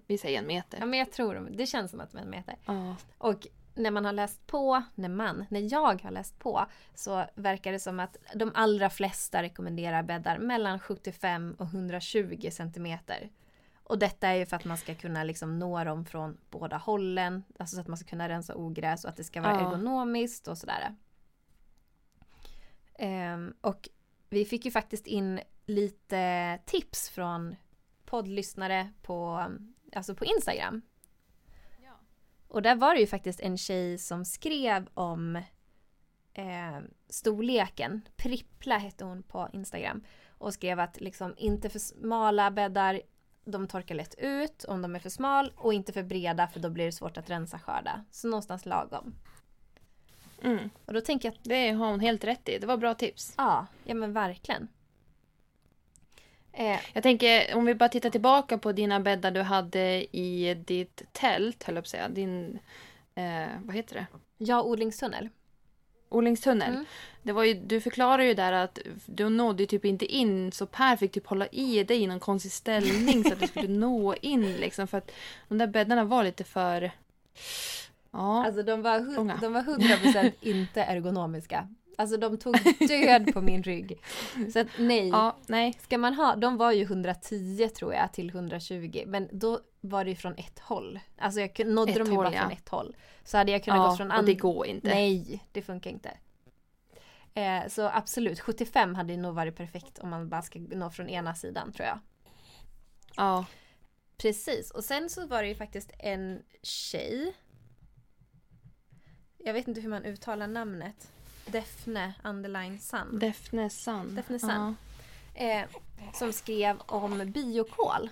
vi säger en Ja, meter. men jag tror det känns som att de är en meter. Ja. Och när man har läst på, när man, när jag har läst på, så verkar det som att de allra flesta rekommenderar bäddar mellan 75 och 120 centimeter. Och detta är ju för att man ska kunna liksom nå dem från båda hållen, alltså så att man ska kunna rensa ogräs och att det ska vara Ja. ergonomiskt och sådär. Ehm, och vi fick ju faktiskt in lite tips från poddlyssnare på, alltså på Instagram. Och där var det ju faktiskt en tjej som skrev om eh, storleken. Prippla hette hon på Instagram. Och skrev att liksom inte för smala bäddar, de torkar lätt ut om de är för smal och inte för breda för då blir det svårt att rensa skörda. Så någonstans lagom. Mm. Och då tänker jag att Det har hon helt rätt i. Det var bra tips. ja, ja men verkligen. Eh, Jag tänker, om vi bara tittar tillbaka på dina bäddar du hade i ditt tält, höll jag på att säga. Din, eh, vad heter det? ja, odlingstunnel. Odlingstunnel. Mm. Det var ju, du förklarar ju där att du nådde typ inte in så Per fick typ hålla i dig i någon konstig ställning så att du skulle nå in liksom. För att de där bäddarna var lite för... Ja. Alltså de var, de var 100% inte ergonomiska. Alltså de tog död på min rygg. Så att nej. ja, nej. Ska man ha, de var ju 110 tror jag till 120 men då var det ju från ett håll. Alltså jag nådde Ett dem ju bara ja. från ett håll. Så hade jag kunnat Ja, gå från och andra... det går inte. Nej, det funkar inte. Eh, så absolut, 75 hade nog varit perfekt om man bara ska nå från ena sidan tror jag. Ja. Precis, och sen så var det ju faktiskt en tjej. Jag vet inte hur man uttalar namnet. Defne underline Sun. Defne Sun. Defne Sun. Ja. eh, som skrev om biokol.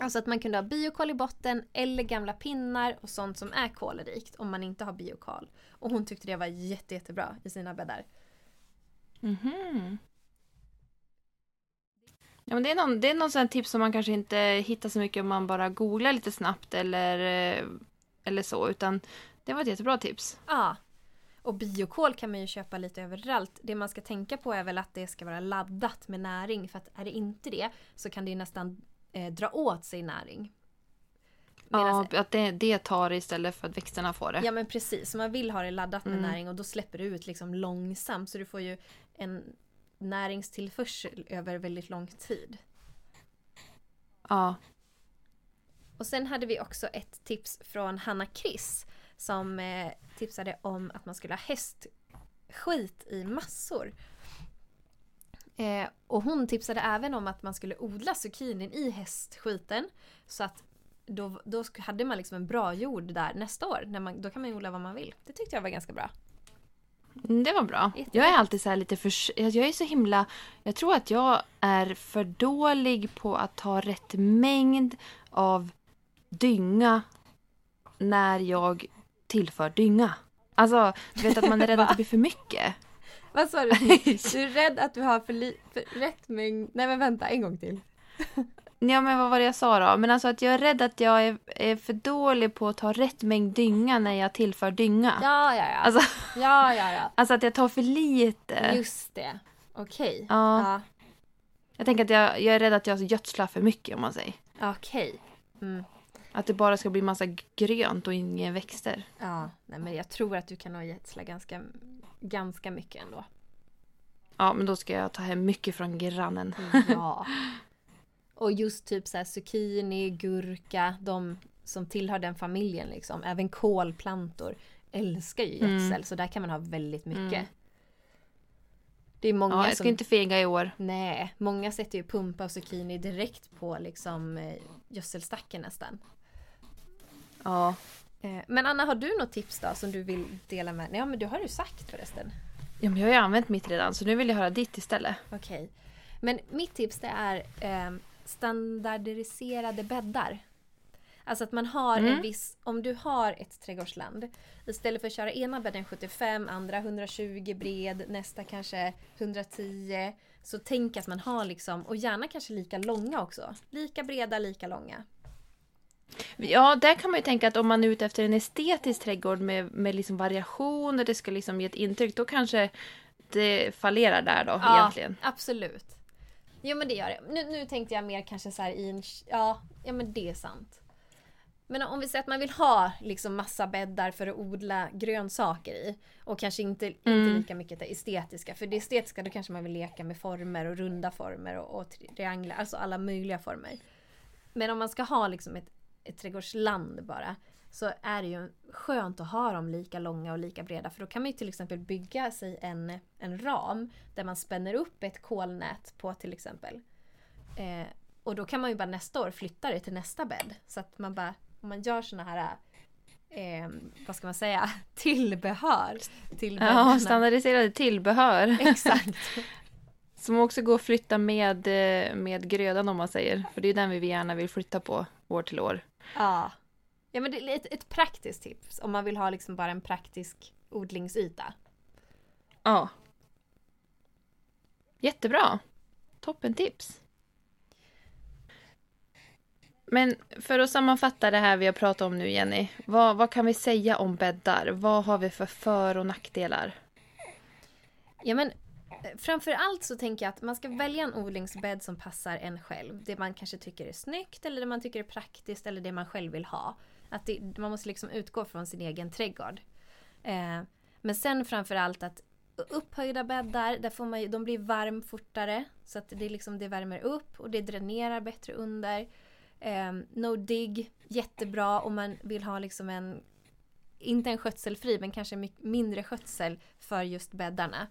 Alltså att man kunde ha biokol i botten eller gamla pinnar och sånt som är kolrikt om man inte har biokol. Och hon tyckte det var jätte, jättebra i sina bäddar. Mhm. Ja, men det är någon, det är någon sån tips som man kanske inte hittar så mycket om man bara googlar lite snabbt eller, eh, eller så. Utan det var ett jättebra tips. Ja. Och biokol kan man ju köpa lite överallt. Det man ska tänka på är väl att det ska vara laddat med näring. För att är det inte det så kan det ju nästan eh, dra åt sig näring. Medan- Ja, att det, det tar istället för att växterna får det. Ja men precis, så man vill ha det laddat med Mm. näring och då släpper du ut liksom långsamt så du får ju en näringstillförsel över väldigt lång tid. Ja. Och sen hade vi också ett tips från Hanna Chris som eh, tipsade om att man skulle ha hästskit i massor. Eh, och hon tipsade även om att man skulle odla zucchinin i hästskiten så att då, då hade man liksom en bra jord där nästa år. När man, då kan man odla vad man vill. Det tyckte jag var ganska bra. Mm, Det var bra. Jättebra. Jag är alltid så här lite för... Jag är så himla... Jag tror att jag är för dålig på att ta rätt mängd av dynga när jag tillför dynga. Alltså, du vet att man är rädd att det blir för mycket. Vad sa du? Du är rädd att du har för, li- för rätt mängd... Nej men vänta, en gång till. Ja, men vad var det jag sa då? Men alltså att jag är rädd att jag är, är för dålig på att ta rätt mängd dynga när jag tillför dynga. Ja, ja, ja. Alltså, Ja, ja, ja. alltså att jag tar för lite. Just det. Okej. Ja. Ja. Jag tänker att jag, jag är rädd att jag gödslar för mycket om man säger. Okej. Mm. Att det bara ska bli massa grönt och inga växter. Ja, nej men jag tror att du kan nog gödsla ganska, ganska mycket ändå. Ja, men då ska jag ta hem mycket från grannen. Ja. Och just typ så här zucchini, gurka, de som tillhör den familjen liksom. Även kolplantor älskar ju Mm. gödsel så där kan man ha väldigt mycket. Mm. Det är många Ja, jag som... ska inte fega i år. Nej, många sätter ju pumpa och zucchini direkt på liksom eh, gödselstacken nästan. Ja. Eh, men Anna, har du något tips då som du vill dela med Ja, men det har du sagt förresten. ja, men jag har ju använt mitt redan så nu vill jag höra ditt istället. Okej. Men mitt tips det är eh, standardiserade bäddar. Alltså att man har en Mm. viss, om du har ett trädgårdsland, istället för att köra ena bädden 75, andra 120 bred, nästa kanske 110. Så tänk att man har liksom, och gärna kanske lika långa också. Lika breda, lika långa. Ja, där kan man ju tänka att om man är ute efter en estetisk trädgård med, med liksom variation och det ska liksom ge ett intryck, då kanske det fallerar där då egentligen. absolut. Jo men det gör det. Nu, nu tänkte jag mer kanske så här i en... Ja, ja men det är sant. Men om vi säger att man vill ha liksom massa bäddar för att odla grönsaker i och kanske inte, inte Mm. lika mycket det estetiska. För det estetiska då kanske man vill leka med former och runda former och, och trianglar, alltså alla möjliga former. Men om man ska ha liksom ett, ett trädgårdsland bara så är det ju skönt att ha dem lika långa och lika breda för då kan man ju till exempel bygga sig en, en ram där man spänner upp ett kolnät på till exempel. Eh, och då kan man ju bara nästa år flytta det till nästa bädd. Så att man bara, om man gör såna här, eh, vad ska man säga, tillbehör till Ja, standardiserade tillbehör. Exakt. Som också går att flytta med, eh, med grödan om man säger. För det är den vi gärna vill flytta på år till år. Ja. Ja men det är ett, ett praktiskt tips om man vill ha liksom bara en praktisk odlingsyta. Ja. Jättebra. Toppen tips. Men för att sammanfatta det här vi har pratat om nu Jenny. Vad, vad kan vi säga om bäddar? Vad har vi för för och nackdelar? Ja men Eh, framförallt så tänker jag att man ska välja en odlingsbädd som passar en själv. Det man kanske tycker är snyggt eller det man tycker är praktiskt eller det man själv vill ha. Att det, man måste liksom utgå från sin egen trädgård. Eh, men sen framförallt att upphöjda bäddar, där får man, ju- de blir varm fortare. Så att det, liksom, det värmer upp och det dränerar bättre under. Eh, no dig, jättebra om man vill ha liksom en, inte en skötselfri men kanske mindre skötsel för just bäddarna.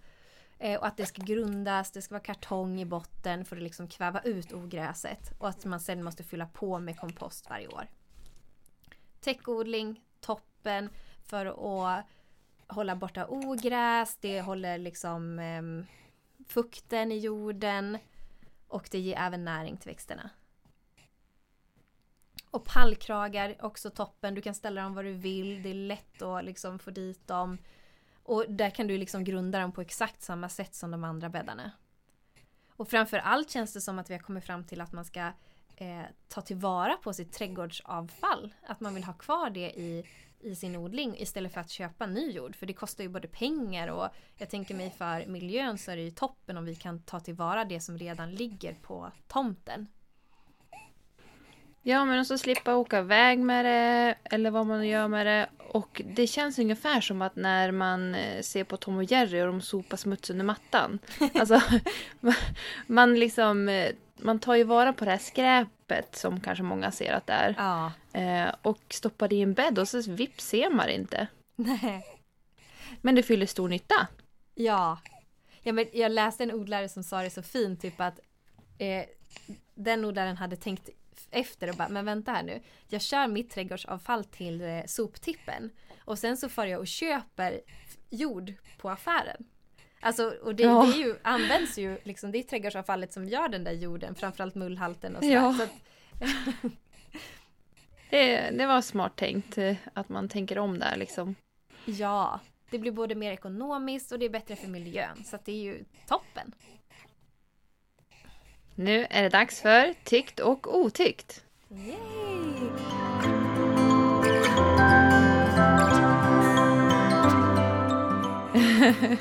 Eh, och att det ska grundas, det ska vara kartong i botten för att liksom kväva ut ogräset. Och att man sen måste fylla på med kompost varje år. Täckodling, toppen för att hålla borta ogräs, det håller liksom eh, fukten i jorden och det ger även näring till växterna. Och pallkragar, också toppen. Du kan ställa dem var du vill. Det är lätt att liksom få dit dem. Och där kan du liksom grunda dem på exakt samma sätt som de andra bäddarna. Och framför allt känns det som att vi har kommit fram till att man ska eh, ta tillvara på sitt trädgårdsavfall. Att man vill ha kvar det i, i sin odling istället för att köpa ny jord. För det kostar ju både pengar och jag tänker mig för miljön så är det ju toppen om vi kan ta tillvara det som redan ligger på tomten. Ja, men också slippa åka iväg med det eller vad man gör med det. Och det känns ungefär som att när man eh, ser på Tom och Jerry och de sopar smuts under mattan. Alltså, man liksom... eh, Man tar ju vara på det här skräpet som kanske många ser att det är. Ja. Eh, och stoppar det i en bädd och så vips ser man det inte. Nej. Men det fyller stor nytta. Ja. ja men jag läste en odlare som sa det så fint, typ att eh, den odlaren hade tänkt efter och bara, men vänta här nu. Jag kör mitt trädgårdsavfall till eh, soptippen och sen så får jag och köper jord på affären. Alltså, och det, Ja. det är ju, används ju, liksom, det är trädgårdsavfallet som gör den där jorden, framförallt mullhalten och sådär. Ja. Så att, Det, det var smart tänkt eh, att man tänker om där liksom. ja, det blir både mer ekonomiskt och det är bättre för miljön. Så det är ju toppen. Nu är det dags för tyckt och otyckt. Yay!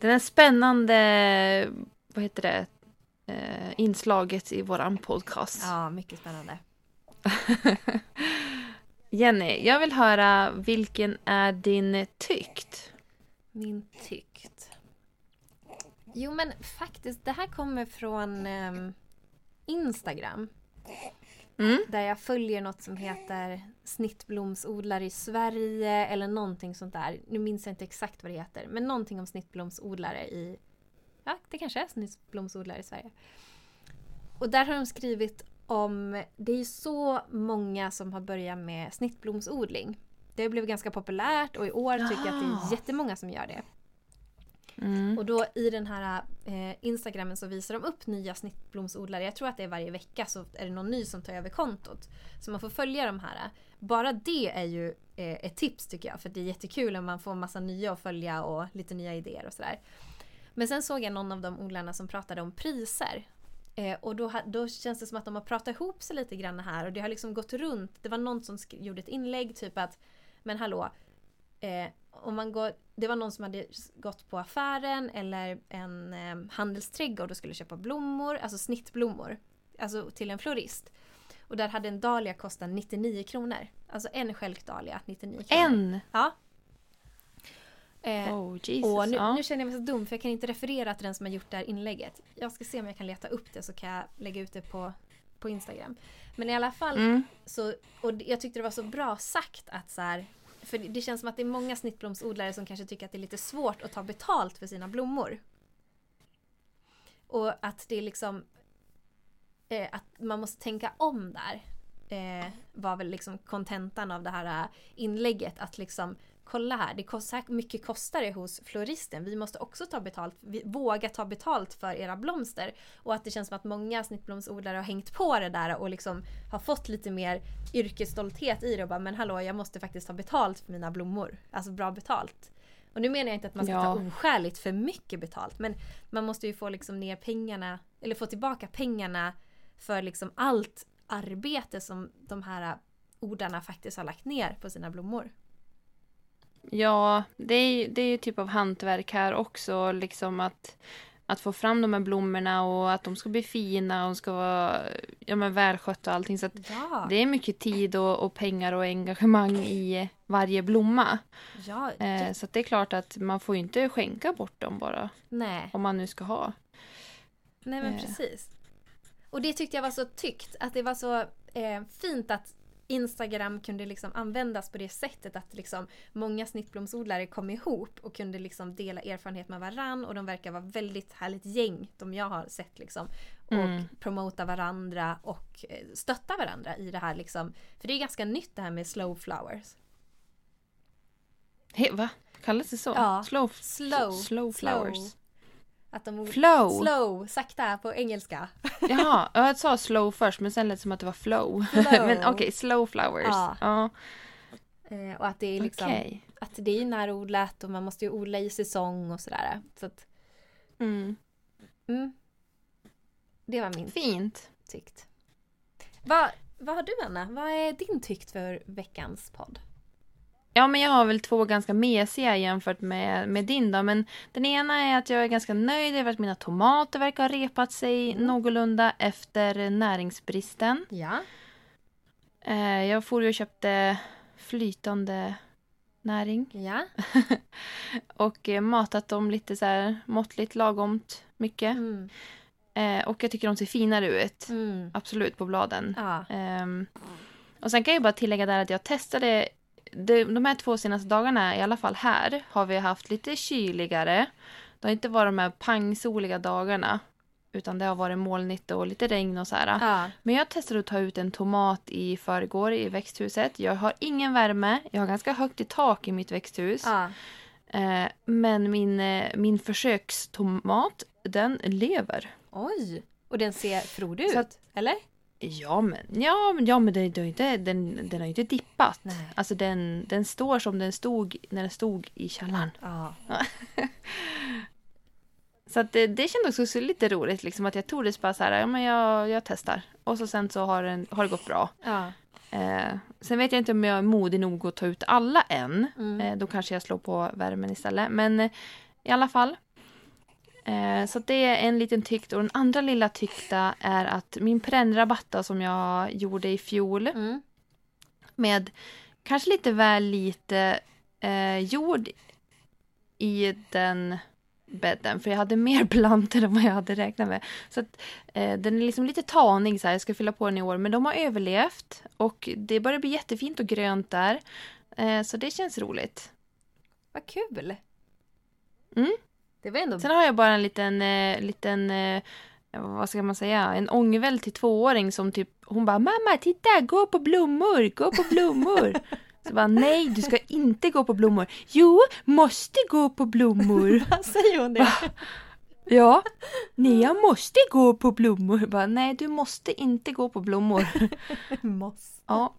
Den här spännande, vad heter det, eh, inslaget i våran podcast. Ja, mycket spännande. Jenny, jag vill höra vilken är din tyckt? Min tyckt. Jo men faktiskt, det här kommer från ehm, Instagram. Mm. Där jag följer något som heter Snittblomsodlare i Sverige eller någonting sånt där. Nu minns jag inte exakt vad det heter. Men någonting om snittblomsodlare i... Ja, det kanske är snittblomsodlare i Sverige. Och där har de skrivit om... Det är ju så många som har börjat med snittblomsodling. Det har blivit ganska populärt och i år tycker jag att det är jättemånga som gör det. Mm. Och då i den här eh, Instagramen så visar de upp nya snittblomsodlare. Jag tror att det är varje vecka så är det någon ny som tar över kontot. Så man får följa de här. Bara det är ju eh, ett tips tycker jag. För det är jättekul om man får massa nya att följa och lite nya idéer och sådär. Men sen såg jag någon av de odlarna som pratade om priser. Eh, och då, då känns det som att de har pratat ihop sig lite grann här och det har liksom gått runt. Det var någon som gjorde ett inlägg typ att Men hallå, eh, om man går, det var någon som hade gått på affären eller en eh, handelsträdgård och skulle köpa blommor, alltså snittblommor. Alltså till en florist. Och där hade en dahlia kostat 99 kronor. Alltså en stjälkdahlia 99 kronor. En! Ja. Eh, Oh Jesus. och nu, ja. nu känner jag mig så dum för jag kan inte referera till den som har gjort det här inlägget. Jag ska se om jag kan leta upp det så kan jag lägga ut det på, på Instagram. Men i alla fall, Mm. så, och jag tyckte det var så bra sagt att så här, för det- känns som att det är många snittblomsodlare som kanske tycker att det är lite svårt att ta betalt för sina blommor. Och att det är liksom eh, att man måste tänka om där. Eh, var väl liksom kontentan av det här eh, inlägget. Att liksom kolla här, det kostar, mycket kostar det hos floristen. Vi måste också ta betalt, våga ta betalt för era blomster. Och att det känns som att många snittblomsodlare har hängt på det där och liksom har fått lite mer yrkesstolthet i det och bara men hallå jag måste faktiskt ta betalt för mina blommor. Alltså bra betalt. Och nu menar jag inte att man ska Ja. ta oskäligt för mycket betalt men man måste ju få liksom ner pengarna eller få tillbaka pengarna för liksom allt arbete som de här odlarna faktiskt har lagt ner på sina blommor. Ja, det är, det är ju typ av hantverk här också. Liksom att, att få fram de här blommorna och att de ska bli fina och ska vara ja, men välskötta och allting. Så Ja, det är mycket tid och, och pengar och engagemang i varje blomma. ja Eh, så att det är klart att man får ju inte skänka bort dem bara. nej. Om man nu ska ha. Nej men Eh. precis. Och det tyckte jag var så tyckt. Att det var så eh, fint att Instagram kunde liksom användas på det sättet att liksom många snittblomsodlare kom ihop och kunde liksom dela erfarenhet med varann och de verkar vara väldigt härligt gäng de jag har sett liksom. Och Mm. promota varandra och eh, stötta varandra i det här liksom. För det är ganska nytt det här med slow flowers. He, va? Kallas det så? Ja. Slow, Slow. slow flowers. Att de Flow. Slow, sakta på engelska. Jaha, jag sa slow först men sen lät det som att det var flow. Flow. men okej, slow flowers. Ja. Ja, Eh, och att det är liksom okej. att det är närodlat och man måste ju odla i säsong och sådär. Så att, Mm. mm. Det var min Fint. tyckt. Vad, vad har du Anna? Vad är din tyckt för veckans podd? Ja, men jag har väl två ganska mesiga jämfört med, med din då. Men den ena är att jag är ganska nöjd över att mina tomater verkar ha repat sig Mm. någorlunda efter näringsbristen. Ja. Eh, jag for ju och köpte flytande näring Ja. och eh, matat dem lite så här måttligt, lagomt mycket. Mm. Eh, och jag tycker de ser finare ut. Mm. Absolut på bladen. Ja. Ehm, och sen kan jag bara tillägga där att jag testade de, de här två senaste dagarna, i alla fall här, har vi haft lite kyligare. Det har inte varit de här pangsoliga dagarna. Utan det har varit molnigt och lite regn och så här. Ja. Men jag testade att ta ut en tomat i förrgår i växthuset. Jag har ingen värme. Jag har ganska högt i tak i mitt växthus. Ja. Eh, men min, eh, min försökstomat, den lever. Oj! Och den ser frodig ut, att- eller? Ja men, ja, men- ja, men den, den, har inte, den, den har ju inte dippat. Nej. Alltså den, den står som den stod när den stod i källaren. Ja. Så att det, det kändes också lite roligt liksom att jag tog det bara så här, ja men jag, jag testar. Och så sen så har, den, har det gått bra. Ja. Eh, sen vet jag inte om jag är modig nog att ta ut alla än. Mm. Eh, då kanske jag slår på värmen istället. Men eh, i alla fall. Eh, så det är en liten tykt. Och den andra lilla tykta är att min prännrabatta som jag gjorde i fjol Mm. med kanske lite väl lite eh, jord i den bädden. För jag hade mer plantor än vad jag hade räknat med. Så att, eh, den är liksom lite tanig så här. Jag ska fylla på den i år. Men de har överlevt. Och det börjar bli jättefint och grönt där. Eh, så det känns roligt. Vad kul! Mm. Det var ändå... Sen har jag bara en liten, eh, liten eh, vad ska man säga, en ångväll till tvååring som typ, hon bara mamma titta, gå på blommor, gå på blommor. Så bara nej, du ska inte gå på blommor. Jo, måste gå på blommor. Vad säger hon det? Ja, nej jag måste gå på blommor. Bara, nej, du måste inte gå på blommor. Moss. Ja.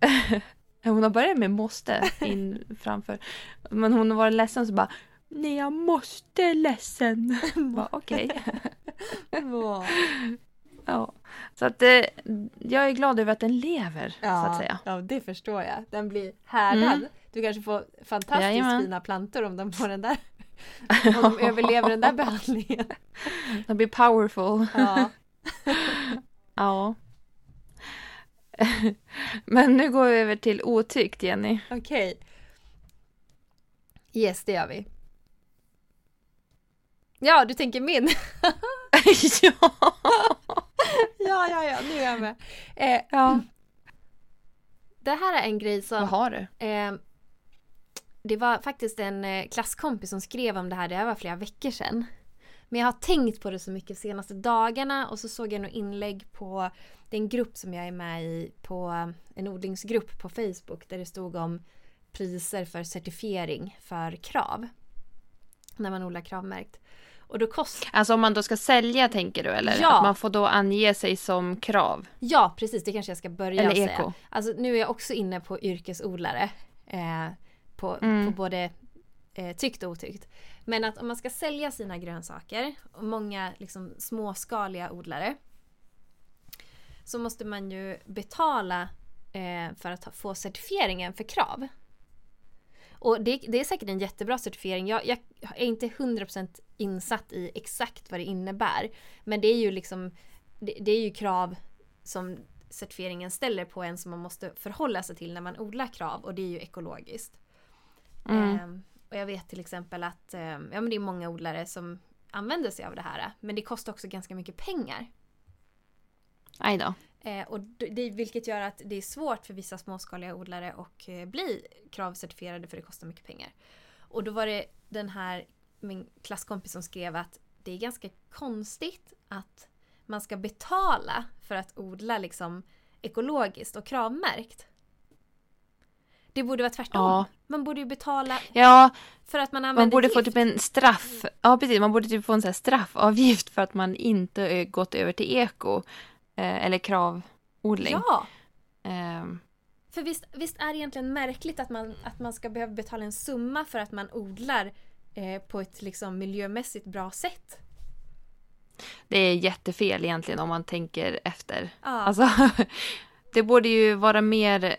Hon har börjat med måste in framför. Men hon har varit ledsen så bara Nej jag måste ledsen. Okej. Wow. Ja. Så att eh, jag är glad över att den lever så att Ja, säga. ja, det förstår jag. Den blir härdad. Mm. Du kanske får fantastiskt Jajamän. fina plantor om de får den där. Om de överlever den där behandlingen. Den blir powerful. Ja. Ja. Men nu går vi över till otyckt Jenny. Okej. Yes, det gör vi. Ja, du tänker min? ja. ja, ja, ja, nu är jag med. Eh, ja. det här är en grej Vad som... har du? Eh, det var faktiskt en eh, klasskompis som skrev om det här, det här var flera veckor sedan. Men jag har tänkt på det så mycket de senaste dagarna och så såg jag något inlägg på det är en grupp som jag är med i på en odlingsgrupp på Facebook där det stod om priser för certifiering för krav. När man odlar kravmärkt. Och då kostar Alltså om man då ska sälja tänker du eller? Ja. Att man får då ange sig som krav? Ja, precis. Det kanske jag ska börja Eller säga. eko. Alltså, nu är jag också inne på yrkesodlare. Eh, på, Mm. på både eh, tyckt och otyckt. Men att om man ska sälja sina grönsaker, och många liksom, småskaliga odlare, så måste man ju betala eh, för att få certifieringen för krav. Och det, det är säkert en jättebra certifiering. Jag, jag är inte 100% insatt i exakt vad det innebär. Men det är ju liksom det, det är ju krav som certifieringen ställer på en som man måste förhålla sig till när man odlar krav och det är ju ekologiskt. Mm. Ehm, och jag vet till exempel att ehm, ja, men det är många odlare som använder sig av det här. Men det kostar också ganska mycket pengar. Aj då. Eh, och det, vilket gör att det är svårt för vissa småskaliga odlare att eh, bli kravcertifierade för det kostar mycket pengar. Och då var det den här min klasskompis som skrev att det är ganska konstigt att man ska betala för att odla liksom ekologiskt och kravmärkt. Det borde vara tvärtom. Ja. Man borde ju betala Ja, för att man använder man borde få gift. typ en straff. Ja, precis. Man borde typ få en sån straffavgift för att man inte gått över till eko. Eh, eller kravodling. Ja! Ehm, För visst, visst är det egentligen märkligt att man, att man ska behöva betala en summa för att man odlar eh, på ett liksom miljömässigt bra sätt? det är jättefel egentligen om man tänker efter. Ja. Alltså, det borde ju vara mer,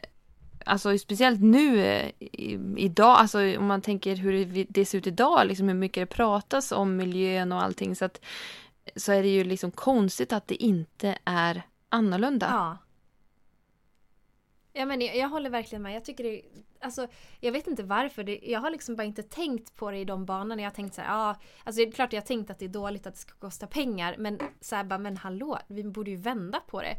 alltså speciellt nu eh, i, idag, alltså om man tänker hur det, det ser ut idag, liksom hur mycket det pratas om miljön och allting så att så är det ju liksom konstigt att det inte är annorlunda. ja. Ja, men jag, jag håller verkligen med. Jag tycker det Alltså, jag vet inte varför. Det, jag har liksom bara inte tänkt på det i de banorna. Jag har tänkt så här, ah, alltså det är klart jag har tänkt att det är dåligt att det ska kosta pengar. Men så här bara, men hallå, vi borde ju vända på det.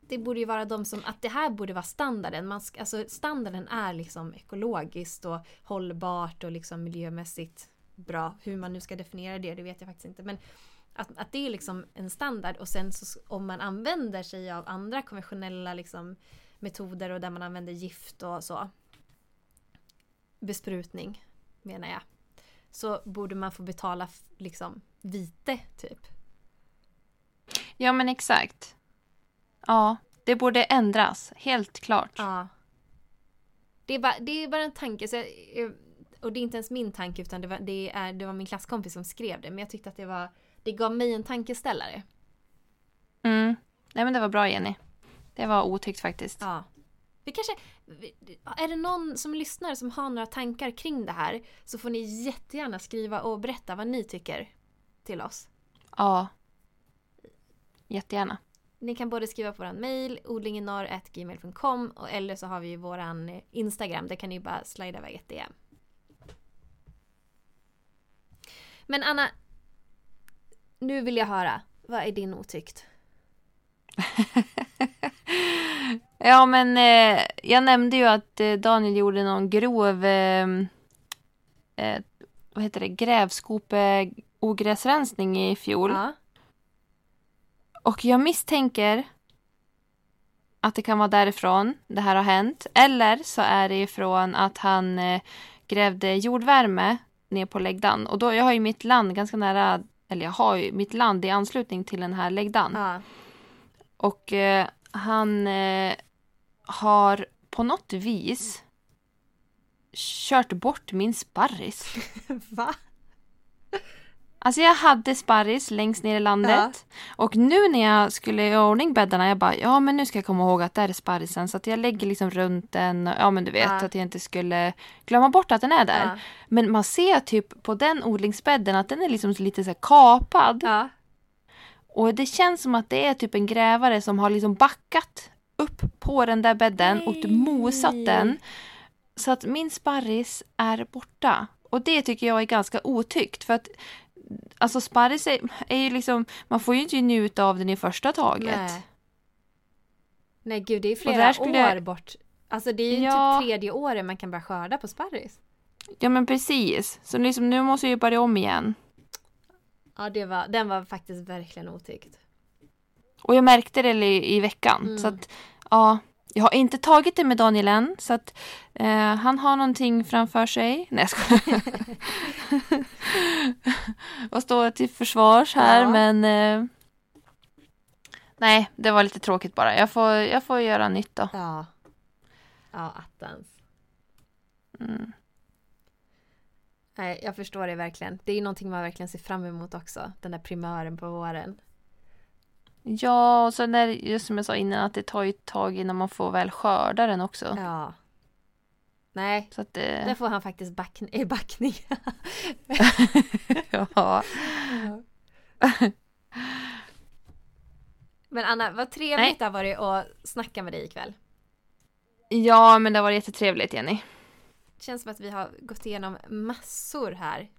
Det borde ju vara de som, att det här borde vara standarden. Man ska, alltså standarden är liksom ekologiskt och hållbart och liksom miljömässigt bra. Hur man nu ska definiera det, det vet jag faktiskt inte. Men att, att det är liksom en standard och sen så om man använder sig av andra konventionella liksom metoder och där man använder gift och så. Besprutning menar jag. Så borde man få betala liksom vite typ. Ja men exakt. Ja, det borde ändras. Helt klart. Ja. Det är bara, det är bara en tanke. Så jag, och det är inte ens min tanke utan det var, det, är, det var min klasskompis som skrev det. Men jag tyckte att det var Det gav mig en tankeställare. Mm. Nej men det var bra Jenny. Det var otyckt faktiskt. Ja. Vi kanske, är det någon som lyssnar som har några tankar kring det här så får ni jättegärna skriva och berätta vad ni tycker till oss. Ja. Jättegärna. Ni kan både skriva på vår mail odlingenorr.gmail.com eller så har vi ju våran Instagram. Där kan ni bara slida iväg ett DM. Men Anna, nu vill jag höra. Vad är din otyckt? ja, men eh, jag nämnde ju att eh, Daniel gjorde någon grov eh, eh vad heter det, grävskope ogräsrensning i fjol. Ja. Och jag misstänker att det kan vara därifrån det här har hänt. Eller så är det ifrån att han eh, grävde jordvärme ner på läggdan. Och då, jag har ju mitt land ganska nära, eller jag har ju mitt land i anslutning till den här läggdan. Ja. Och eh, han eh, har på något vis kört bort min sparris. Va? Alltså jag hade sparris längst ner i landet. Ja. Och nu när jag skulle i ordning bäddarna, jag bara, ja men nu ska jag komma ihåg att det är sparrisen. Så att jag lägger liksom runt den, ja men du vet, ja. att jag inte skulle glömma bort att den är där. Ja. Men man ser typ på den odlingsbädden att den är liksom lite så kapad. Och det känns som att det är typ en grävare som har liksom backat upp på den där bädden Nej. och mosat den. Så att min sparris är borta. Och det tycker jag är ganska otyckt för att alltså sparris är, är ju liksom, man får ju inte njuta av den i första taget. Nej, Nej gud det är flera år bort. Alltså det är ju ja. typ tredje året man kan börja skörda på sparris. Ja men precis. Så liksom, nu måste jag ju börja om igen. Ja, det var, den var faktiskt verkligen otyckt. Och jag märkte det i, i veckan. Mm. Så att, ja, jag har inte tagit det med Daniel än. Så att eh, han har någonting framför sig. Nej, jag skojar. Och står till försvars här, ja. men... Eh, nej, det var lite tråkigt bara. Jag får, jag får göra nytt då. Ja. Ja, attans. Mm. Nej, jag förstår det verkligen. Det är någonting man verkligen ser fram emot också. Den där primören på våren. Ja, och sen är det just som jag sa innan att det tar ju ett tag innan man får väl skörda den också. Ja. Nej, så att det... där får han faktiskt back... backning. ja. Men Anna, vad trevligt Nej. det har varit att snacka med dig ikväll. Ja, men det har varit jättetrevligt Jenny. Det känns som att vi har gått igenom massor här.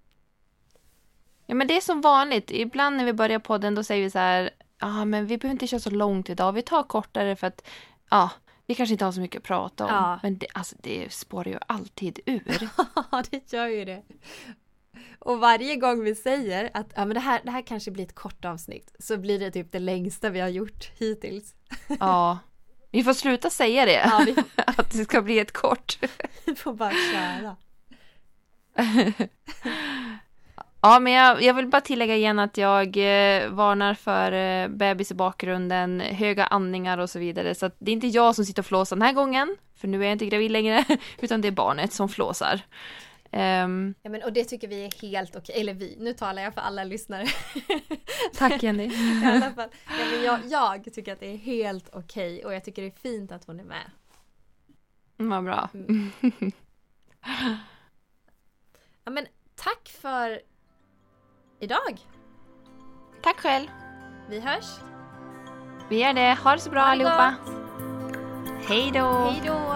Ja men det är som vanligt. Ibland när vi börjar podden då säger vi så här. Ja ah, men vi behöver inte köra så långt idag. Vi tar kortare för att ja, vi kanske inte har så mycket att prata om. Ja. Men det, alltså, det spårar ju alltid ur. Ja det gör ju det. Och varje gång vi säger att ja, men det, här, det här kanske blir ett kort avsnitt så blir det typ det längsta vi har gjort hittills. Ja, vi får sluta säga det. Ja, vi... att det ska bli ett kort. vi får bara köra. Ja, men jag, jag, vill bara tillägga igen att jag eh, varnar för eh, bebis i bakgrunden, höga andningar och så vidare. Så det är inte jag som sitter och flåsar den här gången, för nu är jag inte gravid längre, utan det är barnet som flåsar. Um, ja, men, och det tycker vi är helt okej, eller vi, nu talar jag för alla lyssnare. Tack Jenny. I alla fall. Ja, men jag, jag tycker att det är helt okej och jag tycker det är fint att hon är med. Vad bra. Mm. ja men tack för idag. Tack själv. Vi hörs. Vi gör det. Ha det så bra Ha det allihopa. gott. Hej då! Hej då!